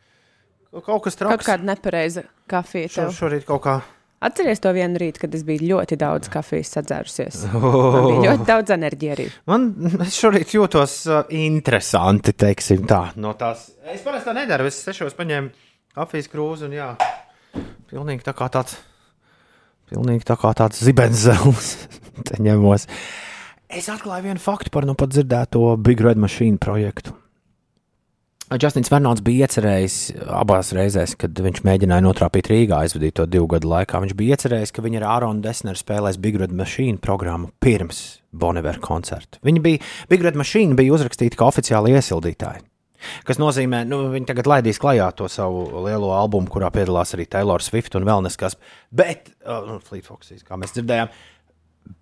Kaut kas Kaut traks. kāda nepareiza kafija. Šo, tev. šorīt kaut kā. Atceries to vienu rītu, kad es biju ļoti daudz kafijas sadzērusies. Man bija ļoti daudz enerģijas arī. Man šorīt jūtos uh, interesanti, teiksim tā. No tās, es parasti tā nedaru. Es sešos paņēmu kafijas krūzi un jā, pilnīgi tā kā tāds, pilnīgi tā kā tāds zibenzels te ņemos. Es atklāju vienu faktu par nu pat dzirdēto Big Red Machine projektu. Justins Fernands bija iecerējis abās reizēs, kad viņš mēģināja notrāpīt Rīgā, aizvadīt to divu gadu laikā. Viņš bija iecerējis, ka viņi ar Āronu Desneru spēlēs Big Red Machine programmu pirms Bonnevera koncerta. Viņi bija, Big Red Machine bija uzrakstīti kā oficiāli iesildītāji. Kas nozīmē, ka nu, viņi tagad laidīs klajā to savu lielo albumu, kurā piedalās arī Taylor Swift un vēl neskas. Bet, uh, Fleet Foxes, kā mēs dzirdējām,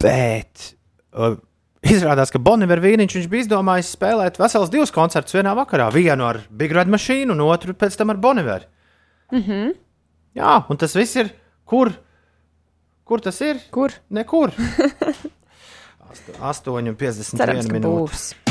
bet uh, izrādās, ka Bonavera vīriņš bija izdomājis spēlēt vesels divus koncertus vienā vakarā. Vienu ar Big Red Machine un otru pēc tam ar Bonaveru. Mm -hmm. Jā, un tas viss ir kur? Kur tas ir? Kur? Nekur. 8,51 Cerams, ka minūte. būs.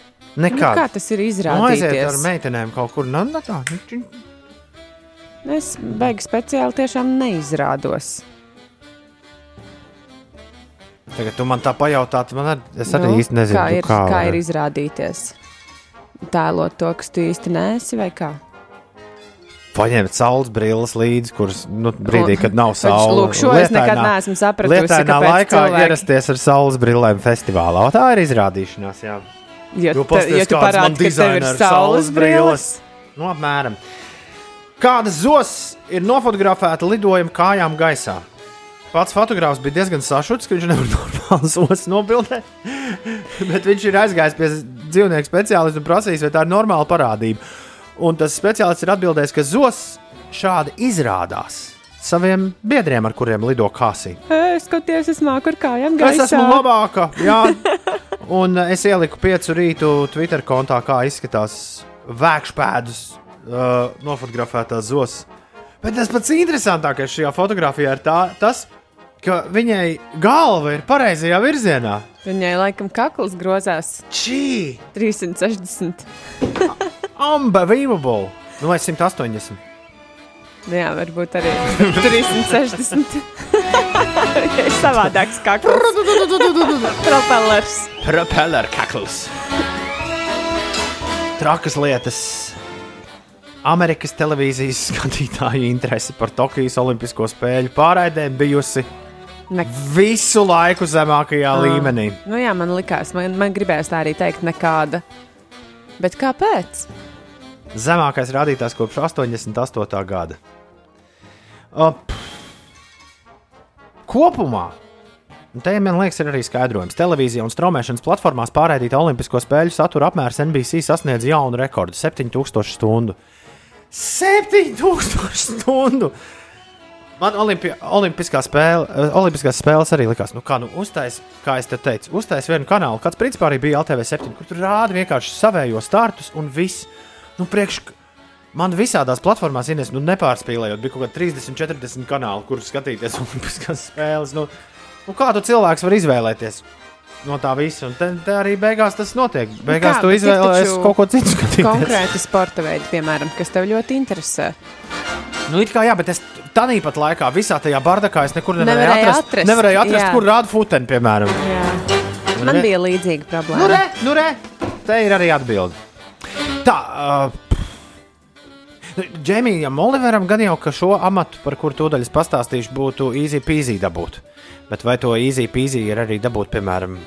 Nu, Nekad. kā tas ir Nu, aiziet ar meitenēm kaut kur. Nu, nu, tā, nu, čiņ. Es beigās speciāli tiešām neizrādos. Tagad tu man tā pajautāt, man ar, es arī Nu, īsti nezinu, kā ir, kā, kā ir izrādīties. Tēlot to, kas tu īsti nesi, vai kā? paņemt saules brilles līdzi, kuras nu, brīdī, kad nav saules. lūk, šo es nekad neesmu sapratusi, Lietainā laikā cilvēki- ierasties ar saules brillēm festivālā. Tā ir izrādīšanās, jā. Jo, Jo pasties, jo tu parādi, ka tev ir saules brilles. Nu, apmēram. Kādas zos ir nofotografēta lidojuma kājām gaisā? Pats fotogrāfs bija diezgan sašuts, ka viņš nevar normāli zos nobildēt. Bet viņš ir aizgājis pie dzīvnieku speciālista un prasījis, vai tā ir normāla parādība. Un tas speciālists ir atbildējis, ka zos šādi izrādās saviem biedriem, ar kuriem lido kāsī. Ē, Skaties, es māku ar kājām Es gaisā. esmu labāka. Jā. Un uh, es ieliku piecu rītu Twitter kontā, kā izskatās vēkšpēdus uh, nofotografētās zos. Bet tas pats interesantākais šajā fotografijā ir tā, tas, ka viņai galva ir pareizajā virzienā. Viņai laikam kakls grozās Čī! 360. Unbelievable! Nu, vai 180? Nu Jā, varbūt arī 360. Ir savādāks kakls. Propellers. Propeller kakls. Trakas lietas. Amerikas televīzijas skatītāju interese par Tokijas Olimpisko spēļu pārraidēm bijusi Ne- visu laiku zemākajā Ah. līmenī. Nu jā, man likās, man, man gribējās tā arī teikt, nekāda. Bet kāpēc? Zemākais rādītājs kopš 88. gada. Pff. Kopumā, te man liekas, ir arī skaidrojums. Televīzija un straumēšanas platformās pārraidīta Olimpisko spēļu satura apmērs NBC sasniedz jaunu rekordu - 7000 stundu. 7000 stundu! Man olimpi olimpiskā spēle, eh, olimpiskās spēles arī likās, nu kā nu uztais, kā es te teicu, uztais vienu kanālu, kāds principā arī bija LTV7, kur tur rāda vienkārši savējo startus un viss. Nu, priekš, man visādās platformās, Ines, nu nepārspīlējot, bija kaut kādi 30, 40 kanāli, kurus skatīties olimpiskās spēles. Nu, nu kā tu cilvēks var izvēlēties? No tā visa, un te, te arī beigās tas notiek. Beigās kā, tu izvēlējies kaut ko citu skatīties. Konkrēti sporta veidi, piemēram, kas tev ļoti interesē. Nu, it kā jā, bet es tādā pat laikā, visā tajā bardakā, es nekur nevarēju Nevarēji atrast, atrast, nevarēju atrast jā. kur rāda futeni, piemēram. Jā. Nu, Man re- bija līdzīga Nu, problēma. re, nu, re, te ir arī atbilde. Tā, uh, Džemijam Oliveram gan jau, ka šo amatu, par kuru tūdaļ pastāstīšu, būtu easy peasy dabūt. Bet vai to easy peasy ir arī dabūt, piemēram,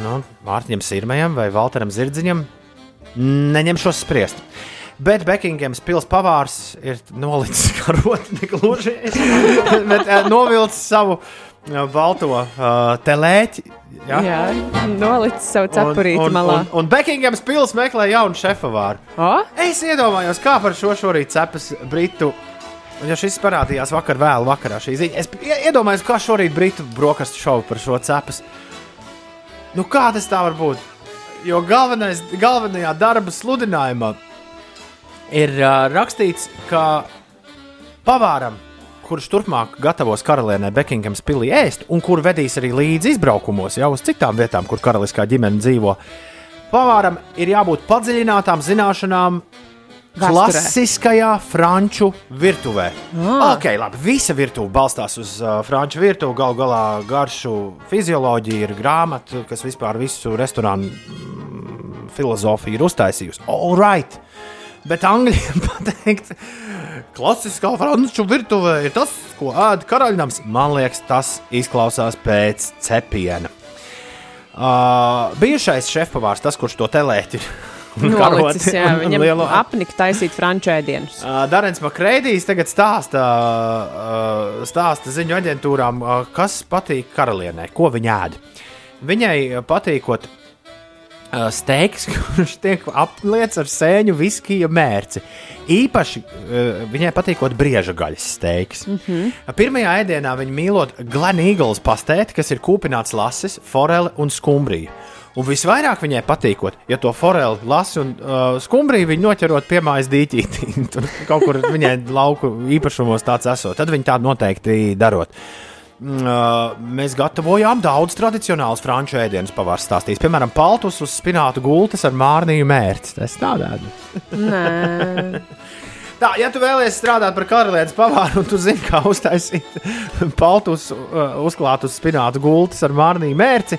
nu, Mārtiņam Sirmajam vai Valteram Zirdziņam? Neņemšos spriest. Bet Bekingams pilsētas pavārs ir nolicis karoti, negluži, bet novilcis savu balto uh, telēķi. Ja? Jā, nolicis savu cepurīti un, malā. Un, un Bekingams pilsēta meklē jaunu šefavāru. O? Es iedomājos, kā par šo šorīt cepas Britu. Un, ja šis parādījās vakar, vēlu vakarā, šī ziņa, es ie- iedomājos, kā šorīt Britu brokastu šovu par šo cepas. Nu, kā tas tā var būt? Jo galvenais, galvenajā darba sludinājumā ir uh, rakstīts, ka pavāram, kurš turpmāk gatavos karalienē Bekingams pilī ēst, un kur vedīs arī līdzi izbraukumos jau uz citām vietām, kur karaliskā ģimene dzīvo, pavāram ir jābūt padziļinātām zināšanām Vēsturē. klasiskajā franču virtuvē. Ah. Ok, labi. Visa virtuve balstās uz uh, franču virtuvi. Galu galā garšu fizioloģija ir grāmata, kas vispār visu restorānu mm, filozofiju ir uztaisījusi. All right! Bet angļiem pateikt, klasiskā franču virtuvē ir tas, ko ēd karaļnams. Man liekas, tas izklausās pēc cepiena. Uh, bijušais šefpavārs, tas, kurš to telēt, ir Nolicis, jā, viņam lielo- apnika taisīt franču ēdienus. Uh, Darens Makrēdijs tagad stāsta, uh, stāsta ziņu aģentūrām, uh, kas patīk karalienei, ko viņa ēd. Viņai patīkot uh, steiks, kurš tiek apliets ar sēņu viskija mērci. Īpaši uh, viņai patīkot brieža gaļas steiks. Mm -hmm. Pirmajā ēdienā viņa mīlot glanīglas pastēti, kas ir kūpināts lasis, forele un skumbrija. Un visvairāk viņai patīkot, ja to foreli lasi un uh, skumbriju viņa noķerot pie mājas dīķītī. Tur kaut kur viņai lauku īpašumos tāds esot. Tad viņa tā noteikti darot. Uh, mēs gatavojām daudz tradicionālus franču ēdienus, pavārs stāstīs. Piemēram, paltus uz spinātu gultas ar mārnīju mērci. Tas tādā. Nē, Tā, ja tu vēlies strādāt par karalienes pavāru un tu zini, kā uztaisīt paltus, uzklāt uz spinātu gultas ar mārnīju mērci,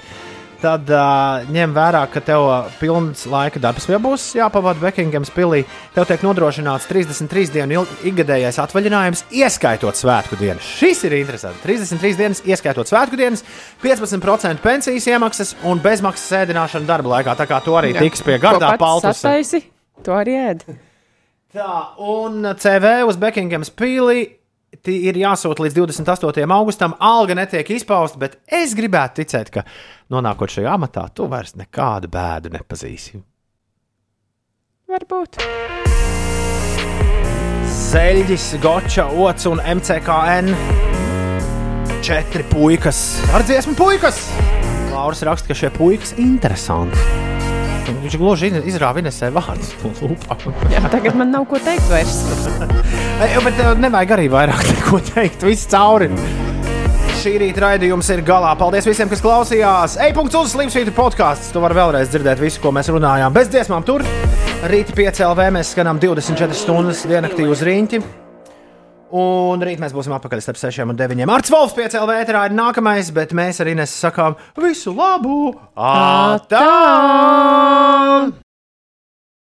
tad uh, ņem vērā, ka tev pilns laika darbs jau būs jāpavada Bekingams pilī. Tev tiek nodrošināts 33 dienu ikgadējais atvaļinājums, ieskaitot svētku dienas. Šis ir interesanti. 33 dienas, ieskaitot svētku dienas, 15% pensijas iemaksas un bezmaksas sēdināšana darba laikā. Tā kā tu arī tiks pie gardā paltus. Sataisi, to arī ēd. Tā, un CV uz Bekingams pīlī tī ir jāsūta līdz 28. augustam. Alga netiek izpausta, bet es gribētu ticēt, ka nonākot šajā amatā, tu vairs nekādu bēdu nepazīsi. Varbūt. Zeļģis, Goča, Ots un MCKN. Četri puikas ar dziesmu puikas. Lauris raksta, ka šie puikas ir interesanti. Viņš gluži izrāva Inesē vārdus. Jā, tagad man nav ko teikt vairs. Bet tev nevajag arī vairāk neko teikt. Viss cauri. Šī rīta raidījums ir galā. Paldies visiem, kas klausījās. Ej, punkts uz Slimsvītra podkāsts. Tu vari vēlreiz dzirdēt visu, ko mēs runājām. Bez dziesmām tur. Rīta 5 LV mēs skanām 24 stundas diennaktī uz rīņķi. Un rīt mēs būsim atpakaļ starp 6 un 9. Arts Volfs 5 LV ēterā ir nākamais, bet mēs arī nesakām visu labu! Atā!